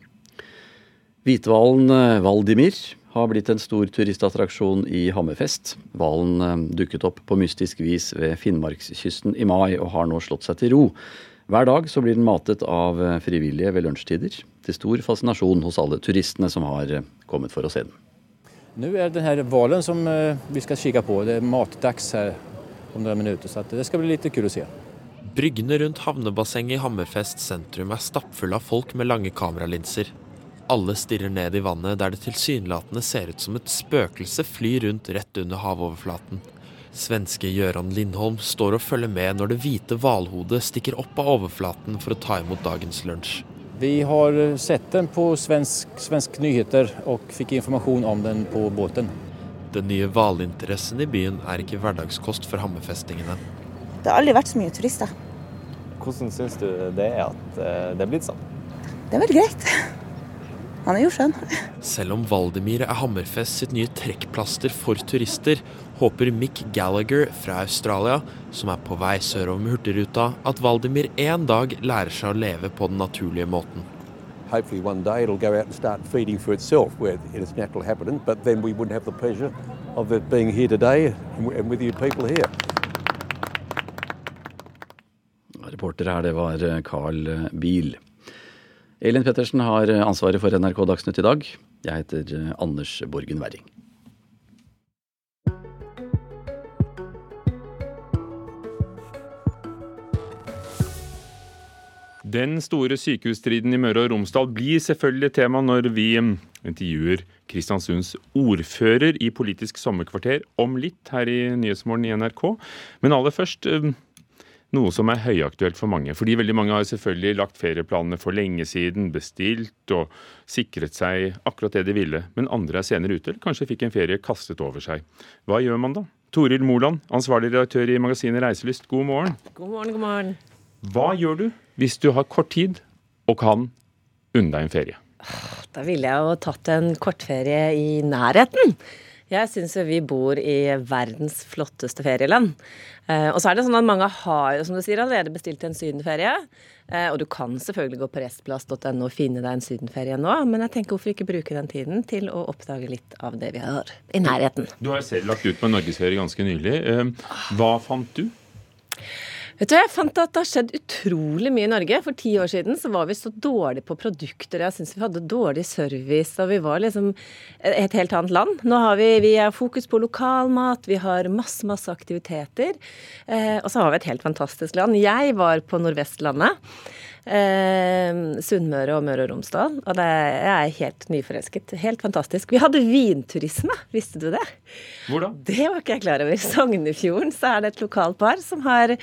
Hvithvalen Valdimir har blitt en stor turistattraksjon i Hammerfest. Hvalen dukket opp på mystisk vis ved Finnmarkskysten i mai og har nå slått seg til ro. Hver dag så blir den matet av frivillige ved lunsjtider, til stor fascinasjon hos alle turistene som har kommet for å se den. Nå er det denne hvalen som vi skal kikke på. Det er matdags her om noen minutter, så det skal bli litt kult å se. Bryggene rundt havnebassenget i Hammerfest sentrum er stappfulle av folk med lange kameralinser. Alle stirrer ned i vannet der det tilsynelatende ser ut som et spøkelse flyr rundt rett under havoverflaten. Svenske Gøran Lindholm står og følger med når det hvite hvalhodet stikker opp av overflaten for å ta imot dagens lunsj. Vi har sett den på svensk, svensk nyheter og fikk informasjon om den på båten. Den nye hvalinteressen i byen er ikke hverdagskost for hammerfestingene. Det har aldri vært så mye turister. Hvordan syns du det er at det er blitt sånn? Det er vel greit. Han er jo skjønn. Selv om Valdemir er Hammerfest sitt nye trekkplaster for turister, håper Mick Gallagher fra Australia, som er på vei sørover med Hurtigruta, at Valdemir en dag lærer seg å leve på den naturlige måten. Hopefully one day it'll go out and start feeding for itself where in its natural habitat, but then we wouldn't have the pleasure of it being here today and with you people here. Reporter her, det var Carl Biel. Elin Pettersen har ansvaret for NRK Dagsnytt i dag. Jeg heter Anders Borgen Werring. Den store sykehusstriden i Møre og Romsdal blir selvfølgelig tema når vi intervjuer Kristiansunds ordfører i Politisk sommerkvarter om litt her i Nyhetsmorgen i NRK. Men aller først noe som er høyaktuelt for mange. Fordi veldig mange har selvfølgelig lagt ferieplanene for lenge siden, bestilt og sikret seg akkurat det de ville. Men andre er senere ute, eller kanskje fikk en ferie kastet over seg. Hva gjør man da? Toril Moland, ansvarlig redaktør i magasinet Reiselyst, god morgen. God morgen, god morgen. Hva gjør du hvis du har kort tid og kan unne deg en ferie? Da ville jeg jo tatt en kortferie i nærheten. Jeg syns jo vi bor i verdens flotteste ferieland. Eh, og så er det sånn at mange har jo, som du sier, allerede bestilt en sydenferie. Eh, og du kan selvfølgelig gå på restplass.no og finne deg en sydenferie nå, men jeg tenker hvorfor ikke bruke den tiden til å oppdage litt av det vi har i nærheten. Du har selv lagt ut på en norgesferie ganske nylig. Eh, hva fant du? Vet du, Jeg fant at det har skjedd utrolig mye i Norge. For ti år siden så var vi så dårlige på produkter. Jeg syns vi hadde dårlig service, og vi var liksom et helt annet land. Nå har vi, vi er fokus på lokalmat, vi har masse, masse aktiviteter. Eh, og så har vi et helt fantastisk land. Jeg var på Nordvestlandet. Eh, Sunnmøre og Møre og Romsdal. Og det, jeg er helt nyforelsket. Helt fantastisk. Vi hadde vinturisme, visste du det? Hvor da? Det var ikke jeg klar over. I Sognefjorden så er det et lokalt par som har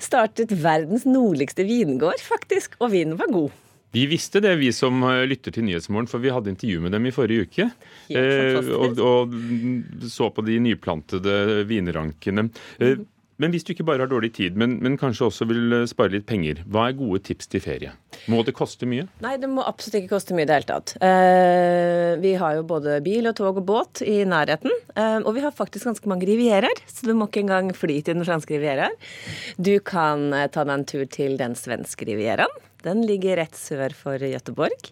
startet verdens nordligste vingård, faktisk. Og vinen var god. Vi visste det, vi som lytter til Nyhetsmorgen, for vi hadde intervju med dem i forrige uke. Eh, og, og, så på de nyplantede vinrankene. Eh, men hvis du ikke bare har dårlig tid, men, men, kanskje også vil spare litt penger, hva er gode tips til ferie? Må det koste mye? Nei, det må absolutt ikke koste mye i det hele tatt. Eh, vi har jo både bil og tog og båt i nærheten. Eh, og vi har faktisk ganske mange rivierer, så du må ikke engang fly til den franske rivieraen. Du kan ta deg en tur til den svenske rivieraen. Den ligger rett sør for Gøteborg.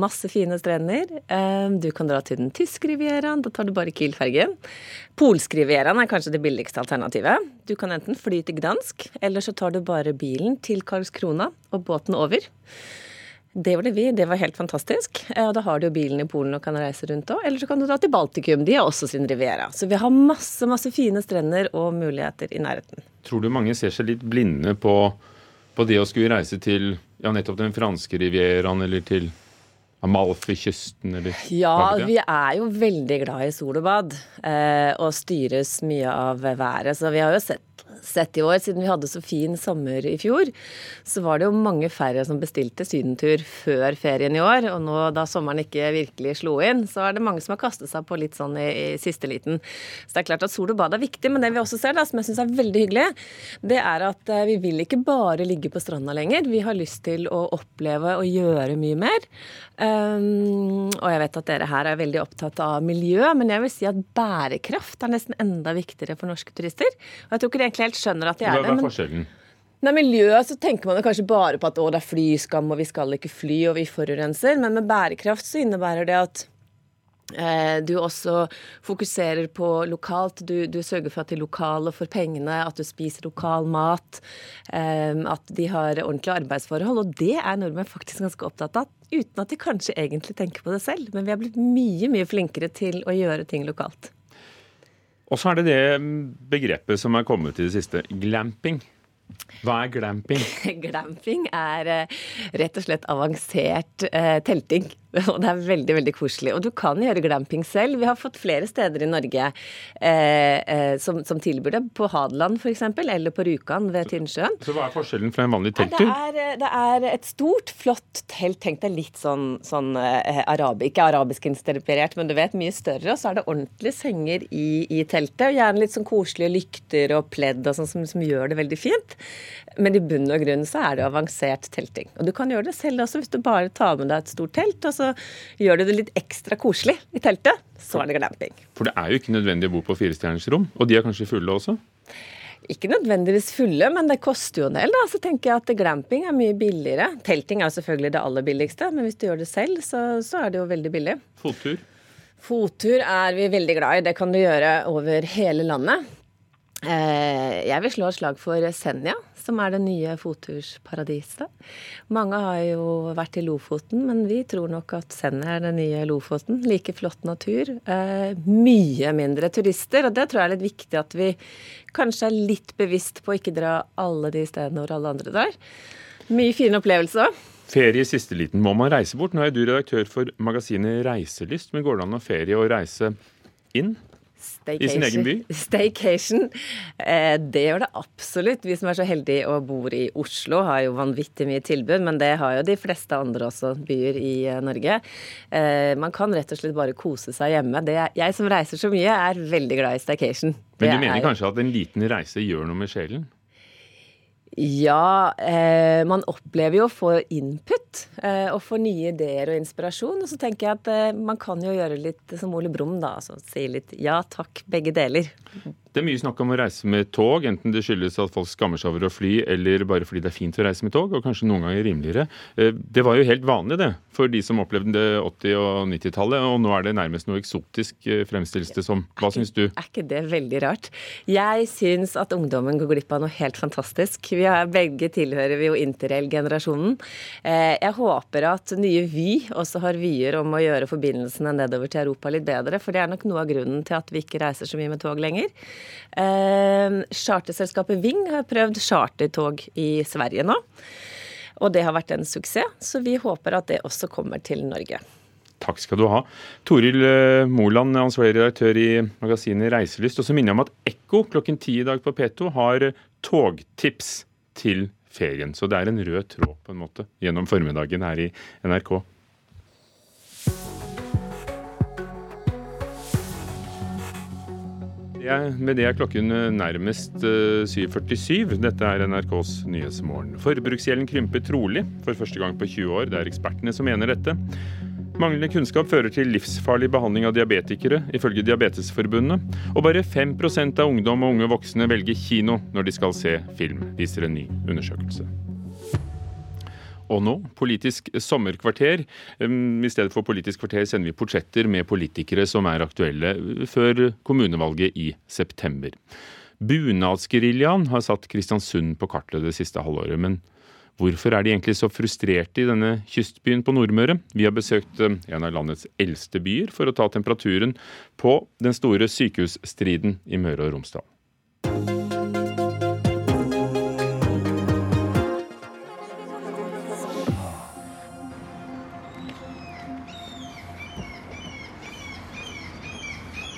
Masse fine strender. Du kan dra til den tyske rivieraen, da tar du bare Kiel-fergen. Polsk-rivieraen er kanskje det billigste alternativet. Du kan enten fly til Gdansk, eller så tar du bare bilen til Karlskrona og båten over. Det gjorde vi, det var helt fantastisk. Og da har du jo bilen i Polen og kan reise rundt òg. Eller så kan du dra til Baltikum, de har også sin riviera. Så vi har masse, masse fine strender og muligheter i nærheten. Tror du mange ser seg litt blinde på, på det å skulle reise til ja, nettopp den franske rivieraen eller til Amalfi-kysten, eller Ja, vi er jo veldig glad i sol og bad, eh, og styres mye av været. Så vi har jo sett, sett i år, siden vi hadde så fin sommer i fjor, så var det jo mange færre som bestilte sydentur før ferien i år. Og nå da sommeren ikke virkelig slo inn, så er det mange som har kastet seg på litt sånn i, i siste liten. Så det er klart at sol og bad er viktig, men det vi også ser, da, som jeg syns er veldig hyggelig, det er at eh, vi vil ikke bare ligge på stranda lenger. Vi har lyst til å oppleve og gjøre mye mer. Um, og jeg vet at dere her er veldig opptatt av miljø, men jeg vil si at bærekraft er nesten enda viktigere for norske turister. Og jeg tror ikke det egentlig helt skjønner at de Hva er det. er forskjellen? Nei, miljø, så tenker man kanskje bare på at å, det er flyskam, og vi skal ikke fly, og vi forurenser. Men med bærekraft så innebærer det at eh, du også fokuserer på lokalt. Du, du sørger for at de lokale får pengene, at du spiser lokal mat. eh, at de har ordentlige arbeidsforhold. Og det er nordmenn faktisk ganske opptatt av. Uten at de kanskje egentlig tenker på det selv. Men vi har blitt mye, mye flinkere til å gjøre ting lokalt. Og så er det det begrepet som er kommet i det siste, glamping. Hva er glamping? (laughs) Glamping er eh, rett og slett avansert eh, telting. (laughs) Og det er veldig veldig koselig. Og du kan gjøre glamping selv. Vi har fått flere steder i Norge eh, eh, som, som tilbyr det. På Hadeland f.eks., eller på Rjukan ved Tynnsjøen. Så hva er forskjellen fra en vanlig Det telttur? er, eh, det er et stort, flott telt. Tenk deg litt sånn, sånn eh, arabi, ikke arabisk inspirert, men du vet, mye større. Og så er det ordentlige senger i, i teltet. Og gjerne litt sånn koselige lykter og pledd og sånn som, som gjør det veldig fint. Men i bunn og grunn så er det avansert telting. Og du kan gjøre det selv også hvis du bare tar med deg et stort telt, og så gjør du det litt ekstra koselig i teltet. Så er det glamping. For det er jo ikke nødvendig å bo på firestjerners rom, og de er kanskje fulle også? Ikke nødvendigvis fulle, men det koster jo en del. da. Så tenker jeg at glamping er mye billigere. Telting er jo selvfølgelig det aller billigste, men hvis du gjør det selv, så, så er det jo veldig billig. Fottur? Fottur er vi veldig glad i. Det kan du gjøre over hele landet. Eh, Jeg vil slå et slag for Senja, som er det nye fottursparadiset. Mange har jo vært i Lofoten, men vi tror nok at Senja er det nye Lofoten. Like flott natur. eh, Mye mindre turister, og det tror jeg er litt viktig at vi kanskje er litt bevisst på å ikke dra alle de stedene hvor alle andre drar. Mye fine opplevelser. Ferie i siste liten. Må man reise bort? Nå er du redaktør for magasinet Reiselyst, men går det an å ferie og reise inn? I sin egen by? (laughs) Staycation. Eh, det gjør det absolutt. Vi som er så heldige og bor i Oslo, har jo vanvittig mye tilbud, men det har jo de fleste andre også byer i eh, Norge. Eh, man kan rett og slett bare kose seg hjemme. Det, jeg som reiser så mye, er veldig glad i staycation. Men du mener er- kanskje at en liten reise gjør noe med sjelen? Ja, eh, man opplever jo å få input eh, og få nye ideer og inspirasjon. Og så tenker jeg at eh, man kan jo gjøre litt som Ole Brumm, da. Altså si litt ja takk, begge deler. Det er mye snakk om å reise med tog, enten det skyldes at folk skammer seg over å fly, eller bare fordi det er fint å reise med tog, og kanskje noen ganger rimeligere. Eh, Det var jo helt vanlig, det, for de som opplevde det 80- og 90-tallet, og nå er det nærmest noe eksotisk, eh, fremstilles det som. Hva syns du? Er ikke det veldig rart? Jeg syns at ungdommen går glipp av noe helt fantastisk. Vi har, begge tilhører vi jo interrail-generasjonen. Eh, Jeg håper at nye Vy også har vyer om å gjøre forbindelsene nedover til Europa litt bedre, for det er nok noe av grunnen til at vi ikke reiser så mye med tog lenger. Eh, Charterselskapet Ving har prøvd chartertog i Sverige nå. Og det har vært en suksess, så vi håper at det også kommer til Norge. Takk skal du ha. Toril eh, Moland, ansvarlig redaktør i magasinet Reiselyst. Og så minner jeg om at Ekko klokken ti i dag på P2 har togtips til ferien. Så det er en rød tråd på en måte gjennom formiddagen her i NRK. Ja, med det er klokken eh, nærmest eh, 7.47. Dette er NRKs Nyhetsmorgen. Forbruksgjelden krymper trolig for første gang på 20 år. Det er ekspertene som mener dette. Manglende kunnskap fører til livsfarlig behandling av diabetikere, ifølge Diabetesforbundet. Og bare 5% av ungdom og unge voksne velger kino når de skal se film, viser en ny undersøkelse. Og nå Politisk sommerkvarter. I stedet for Politisk kvarter sender vi portretter med politikere som er aktuelle før kommunevalget i september. Bunadsgeriljaen har satt Kristiansund på kartet det siste halvåret. Men hvorfor er de egentlig så frustrerte i denne kystbyen på Nordmøre? Vi har besøkt um, en av landets eldste byer for å ta temperaturen på den store sykehusstriden i Møre og Romsdal.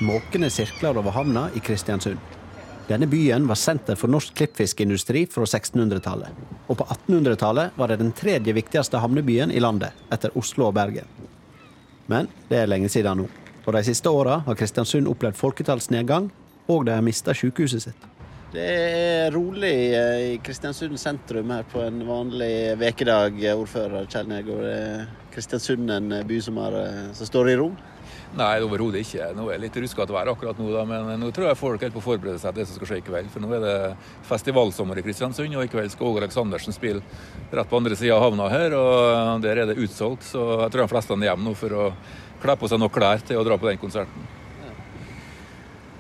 Måkende sirkler over havna i Kristiansund. Denne byen var senter for norsk klippfiskindustri fra 1600-tallet. Og på 1800-tallet var det den tredje viktigste havnebyen i landet, etter Oslo og Bergen. Men det er lenge siden nå. Og de siste åra har Kristiansund opplevd folketallsnedgang, og de har mista sykehuset sitt. Det er rolig eh, i Kristiansund sentrum her på en vanlig vekedag, ordfører Kjell Negård. Kristiansund en by som, eh, som står i ro? Nei, overhodet ikke. Nå er det litt ruskete vær akkurat nå, da, men nå tror jeg folk er på å forberede seg til det som skal skje i kveld. For nå er det festivalsommer i Kristiansund, og i kveld skal Åge Aleksandersen spille rett på andre sida av havna her. og Der er det utsolgt, så jeg tror de fleste er hjemme nå for å kle på seg nok klær til å dra på den konserten.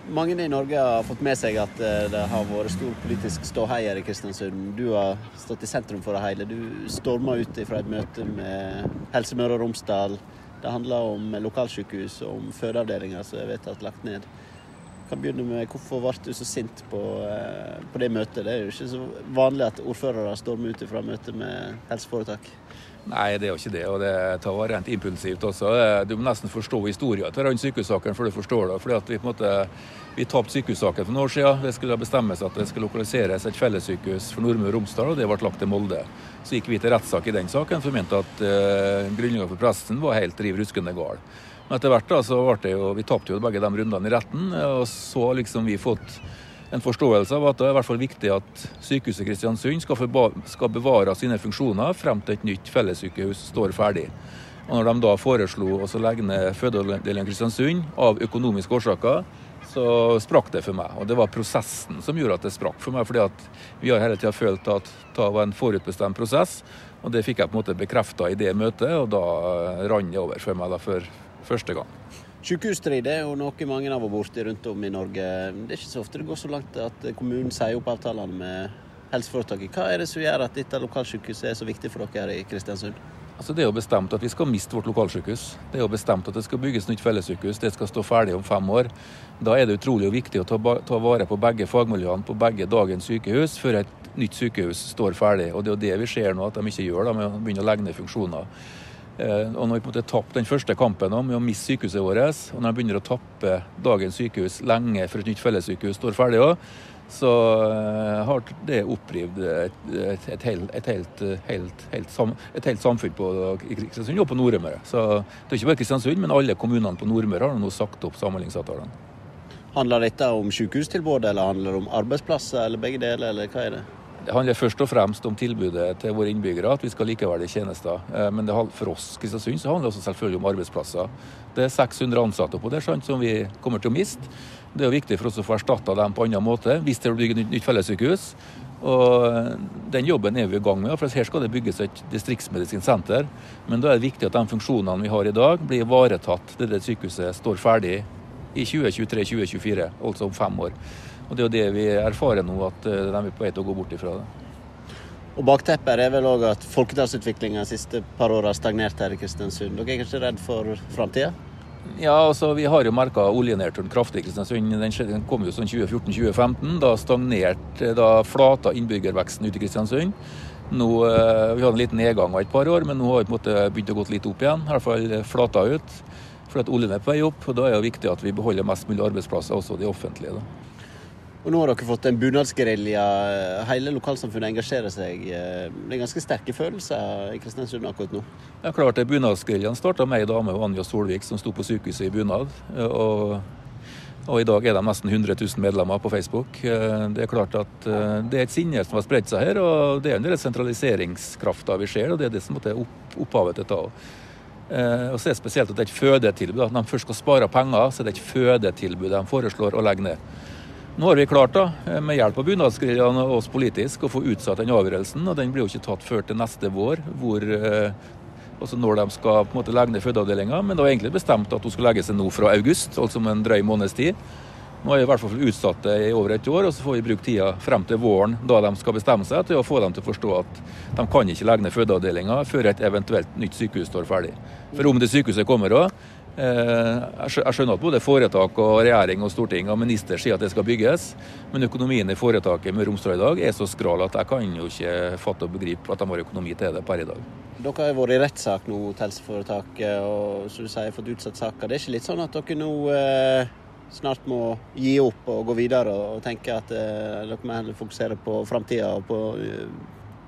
Mange i Norge har fått med seg at eh, det har vært stor politisk ståhei her i Kristiansund. Du har stått i sentrum for det hele. Du storma ut fra et møte med Helse Møre og Romsdal det handler om lokalsykehus og om fødeavdelinger som er vedtatt lagt ned. Jeg kan begynne med Hvorfor ble du så sint på, eh, på, det møtet? Det er jo ikke så vanlig at ordførere stormer ut fra møte med helseforetak. Nei, det er jo ikke det. Og det var rent impulsivt også. Du må nesten forstå historien til den sykehussaken før du forstår det. fordi at Vi på en måte, vi tapte sykehussaken for noen år siden. Det skulle bestemmes at det skulle lokaliseres et fellessykehus for Nordmøre og Romsdal, og det ble lagt til Molde. Så gikk vi til rettssak i den saken, for vi mente at uh, grunnlaget for pressen var helt riv ruskende gal. Men etter hvert da, så ble det jo, vi tapte jo begge de rundene i retten, og så liksom vi fått en forståelse av at det er i hvert fall viktig at sykehuset Kristiansund skal, skal bevare sine funksjoner frem til et nytt fellessykehus står ferdig. Og når de da foreslo å legge ned fødeavdelingen Kristiansund av økonomiske årsaker, så sprakk det for meg. Og det var prosessen som gjorde at det sprakk for meg. fordi at vi har hele tida følt at det var en forutbestemt prosess. Og det fikk jeg på en måte bekrefta i det møtet, og da rant det over for meg da for første gang. Sykehusstrid er jo noe mange har vært borti rundt om i Norge. Det er ikke så ofte det går så langt at kommunen sier opp avtalene med helseforetaket. Hva er det som gjør at dette lokalsykehuset er så viktig for dere her i Kristiansund? Altså Det er jo bestemt at vi skal miste vårt lokalsykehus. Det er jo bestemt at det skal bygges nytt fellessykehus. Det skal stå ferdig om fem år. Da er det utrolig viktig å ta, ta vare på begge fagmiljøene på begge dagens sykehus før et nytt sykehus står ferdig. Og Det er jo det vi ser nå at de ikke gjør, da, med å begynne å legge ned funksjoner. Eh, og når vi på en måte tapte den første kampen om å miste sykehuset vårt, og når de begynner å tappe dagens sykehus lenge før et nytt fellessykehus står ferdig òg, så eh, har det opprivd et, et, et, helt, et, helt, helt samfunn på Kristiansund og på Nordmøre. Så det er ikke bare Kristiansund, men alle kommunene på Nordmøre har nå sagt opp samhandlingsavtalene. Handler dette om sykehustilbudet, eller handler det om arbeidsplasser, eller begge deler, eller hva er det? Det handler først og fremst om tilbudet til våre innbyggere, at vi skal likeverdige tjenester. Eh, men for oss Kristiansund så handler det også selvfølgelig om arbeidsplasser. Det er 600 ansatte på det som vi kommer til å miste. Det er jo viktig for oss å få erstatta dem på annen måte hvis det blir bygd nytt fellessykehus. Og Den jobben er vi i gang med. for Her skal det bygges et distriktsmedisinsk senter. Men da er det viktig at de funksjonene vi har i dag, blir ivaretatt til det sykehuset står ferdig i 2023-2024, altså om fem år. Og Det er jo det vi erfarer nå, at eh, de er på vei til å gå bort ifra det. Og Bakteppet er vel òg at folketallsutviklinga de siste par åra har stagnert her i Kristiansund. Dere er kanskje redd for framtida? Ja, altså Vi har jo merka oljenedturen kraftig i Kristiansund. Den kom jo sånn 2014-2015. Da stagnerte, da flata innbyggerveksten ute i Kristiansund. Nå, eh, Vi hadde en liten nedgang av et par år, men nå har vi på en måte begynt å gå litt opp igjen. I hvert fall flata ut. For at oljen er på vei opp, og da er det viktig at vi beholder mest mulig arbeidsplasser, også de offentlige. da. Og Nå har dere fått en bunadsgerilja. Hele lokalsamfunnet engasjerer seg. Det er ganske sterke følelser i Kristiansund akkurat nå? Ja, klart det. Bunadsgeriljaen starta med ei dame, Anja Solvik, som sto på sykehuset i bunad. Og, og, i dag er de nesten 100 000 medlemmer på Facebook. Det er klart at eh, det er et sinne som har spredt seg her, og det er en del sentraliseringskrafta vi ser. og Det er det som er opphavet til det. Eh, og så er det spesielt at det er et fødetilbud. At de først skal spare penger, så er det et fødetilbud de foreslår å legge ned. Nå har vi klart, da, med hjelp av bunadsgeriljaen og oss politisk, å få utsatt den avgjørelsen. og Den blir jo ikke tatt før til neste vår, hvor, eh, altså når de skal på en måte legge ned fødeavdelinga. Men det var egentlig bestemt at hun skulle legge seg nå fra august, altså om en drøy måneds tid. Nå er vi i hvert fall utsatt det i over et år, og så får vi bruke tida frem til våren, da de skal bestemme seg, til å få dem til å forstå at de kan ikke legge ned fødeavdelinga før et eventuelt nytt sykehus står ferdig. For om det sykehuset kommer òg, Eh, jeg skjønner at både foretak og regjering og storting og minister sier at det skal bygges, men økonomien i foretaket med Romsdal i dag er så skral at jeg kan jo ikke fatte og begripe at de har økonomi til det per i dag. Dere har vært i rettssak nå, helseforetaket, og som du sier, fått utsatt saker. Det er ikke litt sånn at dere nå eh, snart må gi opp og gå videre og tenke at eh, dere må heller fokusere på framtida og på eh,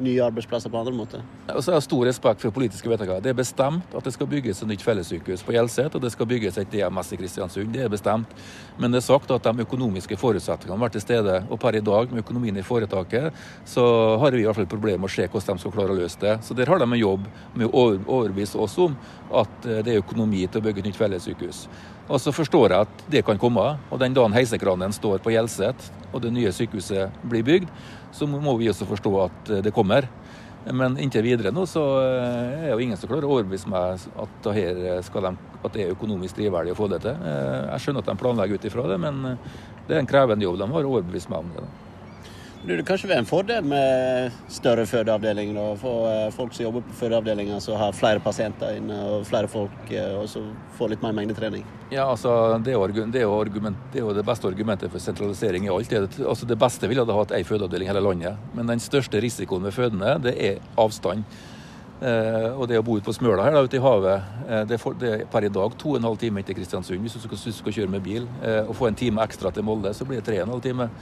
nye arbeidsplasser på andre måter? Og så har det stor respekt for politiske vedtak. Det er bestemt at det skal bygges et nytt fellessykehus på Hjelset, og det skal bygges et DMS i Kristiansund. Det er bestemt. Men det er sagt at de økonomiske forutsetningene har vært til stede. Og per i dag, med økonomien i foretaket, så har vi i hvert fall problemer med å se hvordan de skal klare å løse det. Så der har de en jobb med å overbevise oss om at eh, det er økonomi til å bygge et nytt fellessykehus. Og så forstår jeg at det kan komme. Og den dagen heisekranen står på Hjelset og det nye sykehuset blir bygd, så må vi også forstå at eh, det kommer. Men inntil videre nå så eh, er jo ingen som klarer å overbevise meg at, de, at det er økonomisk drivverdig å få det til. Eh, jeg skjønner at de planlegger ut ifra det, men det er en krevende jobb. De har overbevist meg om det. Da. Det kan kanskje være en fordel med større fødeavdeling? Da, For folk som jobber på fødeavdelinger som har flere pasienter inne og flere folk, og så får litt mer mengdetrening? Ja, altså, det er, jo, det, er argument, det, er jo det beste argumentet for sentralisering i alt. Altså, det beste ville ha hatt ei fødeavdeling i hele landet, men den største risikoen ved fødende det er avstand. Eh, og det å bo ute på Smøla her da, ute i havet, eh, det, er for, det, er per i dag to og en halv time til Kristiansund hvis du skal, skal kjøre med bil. Eh, og få en time ekstra til Molde, så blir det tre og en halv time.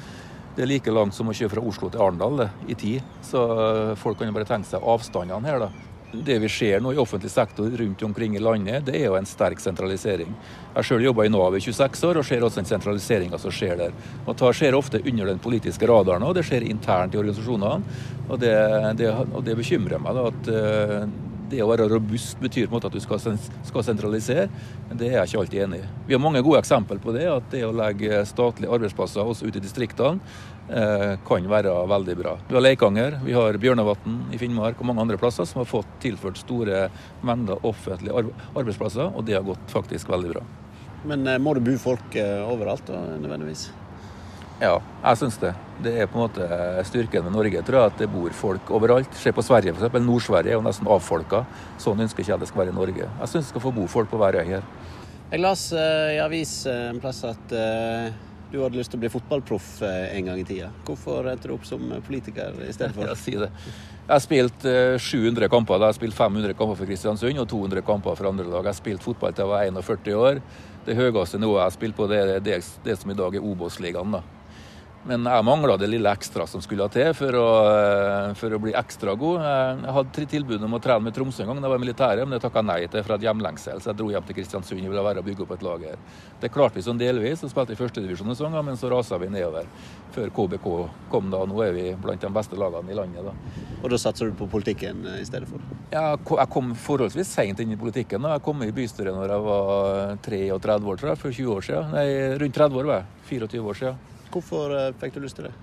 Det er like langt som å kjøre fra Oslo til Arendal i tid. Så eh, folk kan jo bare tenke seg avstandene her, da. Det vi ser nå i offentlig sektor rundt omkring i landet, det er jo en sterk sentralisering. Jeg selv jobba i Nav i 26 år og ser også den sentraliseringa som skjer der. Og Det skjer ofte under den politiske radaren, og det skjer internt i organisasjonene. Og det, det, og det bekymrer meg da, at uh, det å være robust betyr på en måte at du skal, skal, sentralisere, men det er jeg ikke alltid enig i. Vi har mange gode eksempler på det, at det å legge statlige arbeidsplasser også ute i distriktene eh, kan være veldig bra. Vi har Leikanger, vi har Bjørnevatn i Finnmark og mange andre plasser som har fått tilført store mengder offentlige arbeidsplasser, og det har gått faktisk veldig bra. Men eh, må det bo folk eh, overalt da, nødvendigvis? Ja, jeg syns det. Det er på en måte styrken med Norge, tror jeg, at det bor folk overalt. Se på Sverige, f.eks. Nord-Sverige er jo nesten avfolka. Sånn ønsker ikke jeg det skal være i Norge. Jeg syns det skal få bo folk på hver øy her. Jeg las uh, i avis uh, en plass at uh, du hadde lyst til å bli fotballproff en gang i tida. Hvorfor endte du opp som politiker i stedet for? (laughs) Ja, si det. Jeg har spilt 700 kamper. Jeg har spilt 500 kamper for Kristiansund og 200 kamper for andre lag. Jeg har spilt fotball til jeg var 41 år. Det høyeste nivået jeg har spilt på, det er det, det som i dag er Obos-ligaen. Men jeg mangla det lille ekstra som skulle til for å, eh, for å, bli ekstra god. Jeg hadde tilbud om å trene med Tromsø en gang da jeg var i militæret, men det takka nei til fra et hjemlengsel. Så jeg dro hjem til Kristiansund og ville være og bygge opp et lager. Det klarte vi sånn delvis, og spilte i førstedivisjon en gang, men så rasa vi nedover før KBK kom da. Nå er vi blant de beste lagene i landet. da. Og da satser du på politikken eh, i stedet for? Ja, jeg kom forholdsvis seint inn i politikken. da. Jeg kom i bystyret når jeg var 33 år, tror jeg, for 20 år siden. Nei, rundt 30 år var jeg. 24 år siden. Hvorfor eh, fikk du lyst til det?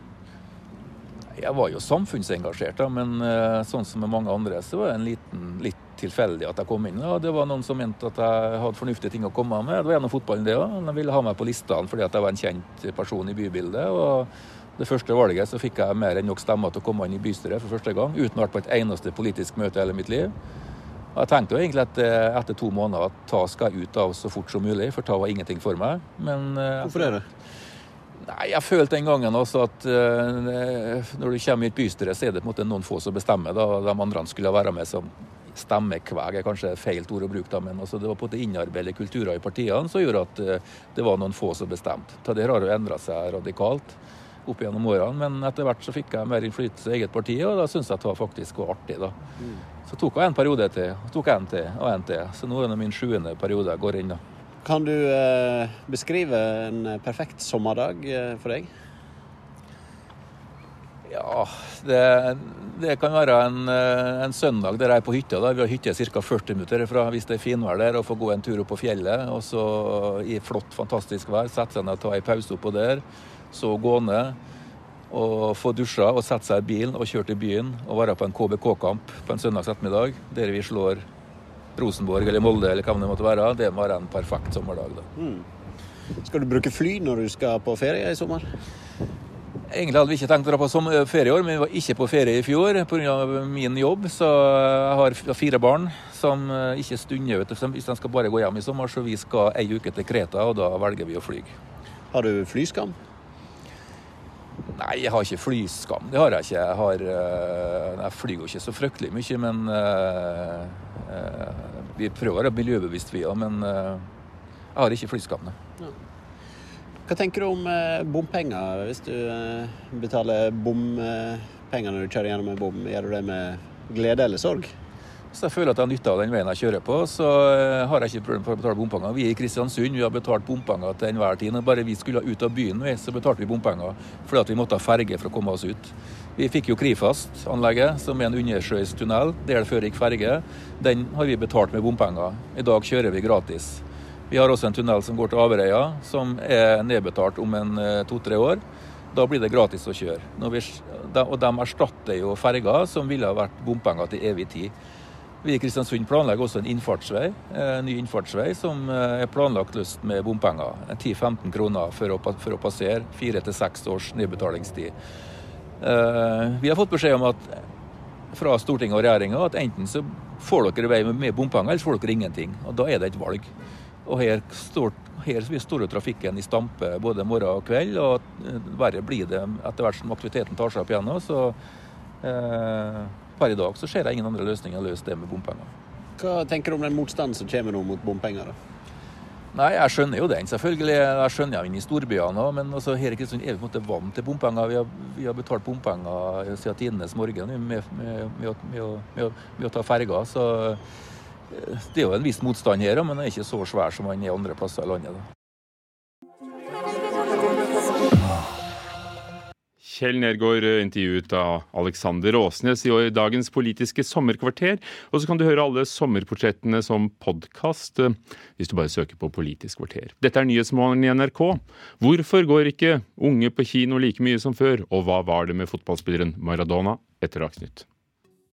Jeg var jo samfunnsengasjert, da, men eh, sånn som med mange andre, så var det en liten, litt tilfeldig at jeg kom inn. Og det var noen som mente at jeg hadde fornuftige ting å komme med. Det var gjennom fotballen, det òg. De ville ha meg på listene fordi at jeg var en kjent person i bybildet. og det første valget så fikk jeg mer enn nok stemmer til å komme inn i bystyret for første gang, uten å ha vært på et eneste politisk møte i hele mitt liv. Og jeg tenkte jo egentlig at eh, etter to måneder at ta skal jeg ut av så fort som mulig, for ta var ingenting for meg. Men Hvorfor er det? Nei, Jeg følte den gangen også at uh, når du kommer i et bystyre, så er det på en måte noen få som bestemmer. da, De andre skulle være med som stemmekveg, er kanskje feil ord å bruke, da, men altså, det var på en måte innarbeidede kulturer i partiene som gjorde at uh, det var noen få som bestemte. Det har jo endra seg radikalt opp gjennom årene, men etter hvert så fikk jeg mer innflytelse i eget parti, og da syntes jeg det var faktisk var artig. da. Mm. Så tok jeg en periode til, og tok en til og en til, så nå er det min sjuende periode jeg går inn. da. Kan du eh, beskrive en perfekt sommerdag eh, for deg? Ja, det, det kan være en, eh, en, søndag der jeg er på hytta. Da. Vi har hytte ca. 40 minutter herfra hvis det er finvær der, og får gå en tur opp på fjellet. Og så i flott, fantastisk vær sette seg ned og ta en pause oppå der. Så gå ned og få dusja og sette seg i bilen og kjøre til byen og være på en KBK-kamp på en søndags ettermiddag der vi slår Rosenborg eller Molde eller hva det måtte være, det må være en perfekt sommerdag. Da. Mm. Skal du bruke fly når du skal på ferie i sommer? Egentlig hadde vi ikke tenkt å dra på ferie i år, men vi var ikke på ferie i fjor pga. min jobb. Så jeg har fire barn som eh, ikke stunder ut hvis de skal bare gå hjem i sommer. Så vi skal ei uke til Kreta, og da velger vi å fly. Har du flyskam? Nei, jeg har ikke flyskam. Det har jeg ikke. Jeg, har, eh, jeg flyr jo ikke så fryktelig mye, men uh, vi prøver å være miljøbevisst, vi òg. Men uh, jeg har ikke flyskam. Ja. Hva tenker du om bompenger, hvis du betaler bompenger når du kjører gjennom en bom? Gjør du det med glede eller sorg? Så jeg føler at jeg har nytte av den veien jeg kjører på, så eh, har jeg ikke problem for å betale bompenger. Vi er i Kristiansund, vi har betalt bompenger til enhver tid. Når bare vi skulle ut av byen, så betalte vi bompenger fordi at vi måtte ha ferge for å komme oss ut. Vi fikk jo Krifast-anlegget, som er en undersjøisk tunnel der det før gikk ferge. Den har vi betalt med bompenger. I dag kjører vi gratis. Vi har også en tunnel som går til Averøya, som er nedbetalt om en eh, to-tre år. Da blir det gratis å kjøre. Vi, og de erstatter jo ferger som ville ha vært bompenger til evig tid. Vi i Kristiansund planlegger også en innfartsvei, en ny innfartsvei som eh, er planlagt løst med bompenger. 10-15 kroner for å, for å passere. Fire til seks års nedbetalingstid. Eh, vi har fått beskjed om at fra Stortinget og regjeringa at enten så får dere vei med bompenger, eller så får dere ingenting. Og Da er det et valg. Og her står, her står trafikken i stampe både morgen og kveld, og eh, verre blir det etter hvert som aktiviteten tar seg opp igjen. Så eh, Per i dag så ser jeg ingen andre løsninger enn å løse det med bompenger. Hva tenker du om den motstanden som kommer nå mot bompenger? da? Nei, Jeg skjønner jo den, selvfølgelig. Jeg skjønner jo inn i storbyene òg. Men altså, her i Kristiansund er vi på en måte vant til bompenger. Vi har, vi har betalt bompenger siden tidenes morgen med, med, med, med å ta ferga. Så eh, det er jo en viss motstand her, men den er ikke så svær som den er andre plasser i landet. Da. Kjell Nergård eh, intervjuet av Alexander Åsnes i dagens Politiske sommerkvarter. Og så kan du høre alle sommerportrettene som podkast eh, hvis du bare søker på Politisk kvarter. Dette er Nyhetsmorgen i NRK. Hvorfor går ikke unge på kino like mye som før, og hva var det med fotballspilleren Maradona etter Dagsnytt?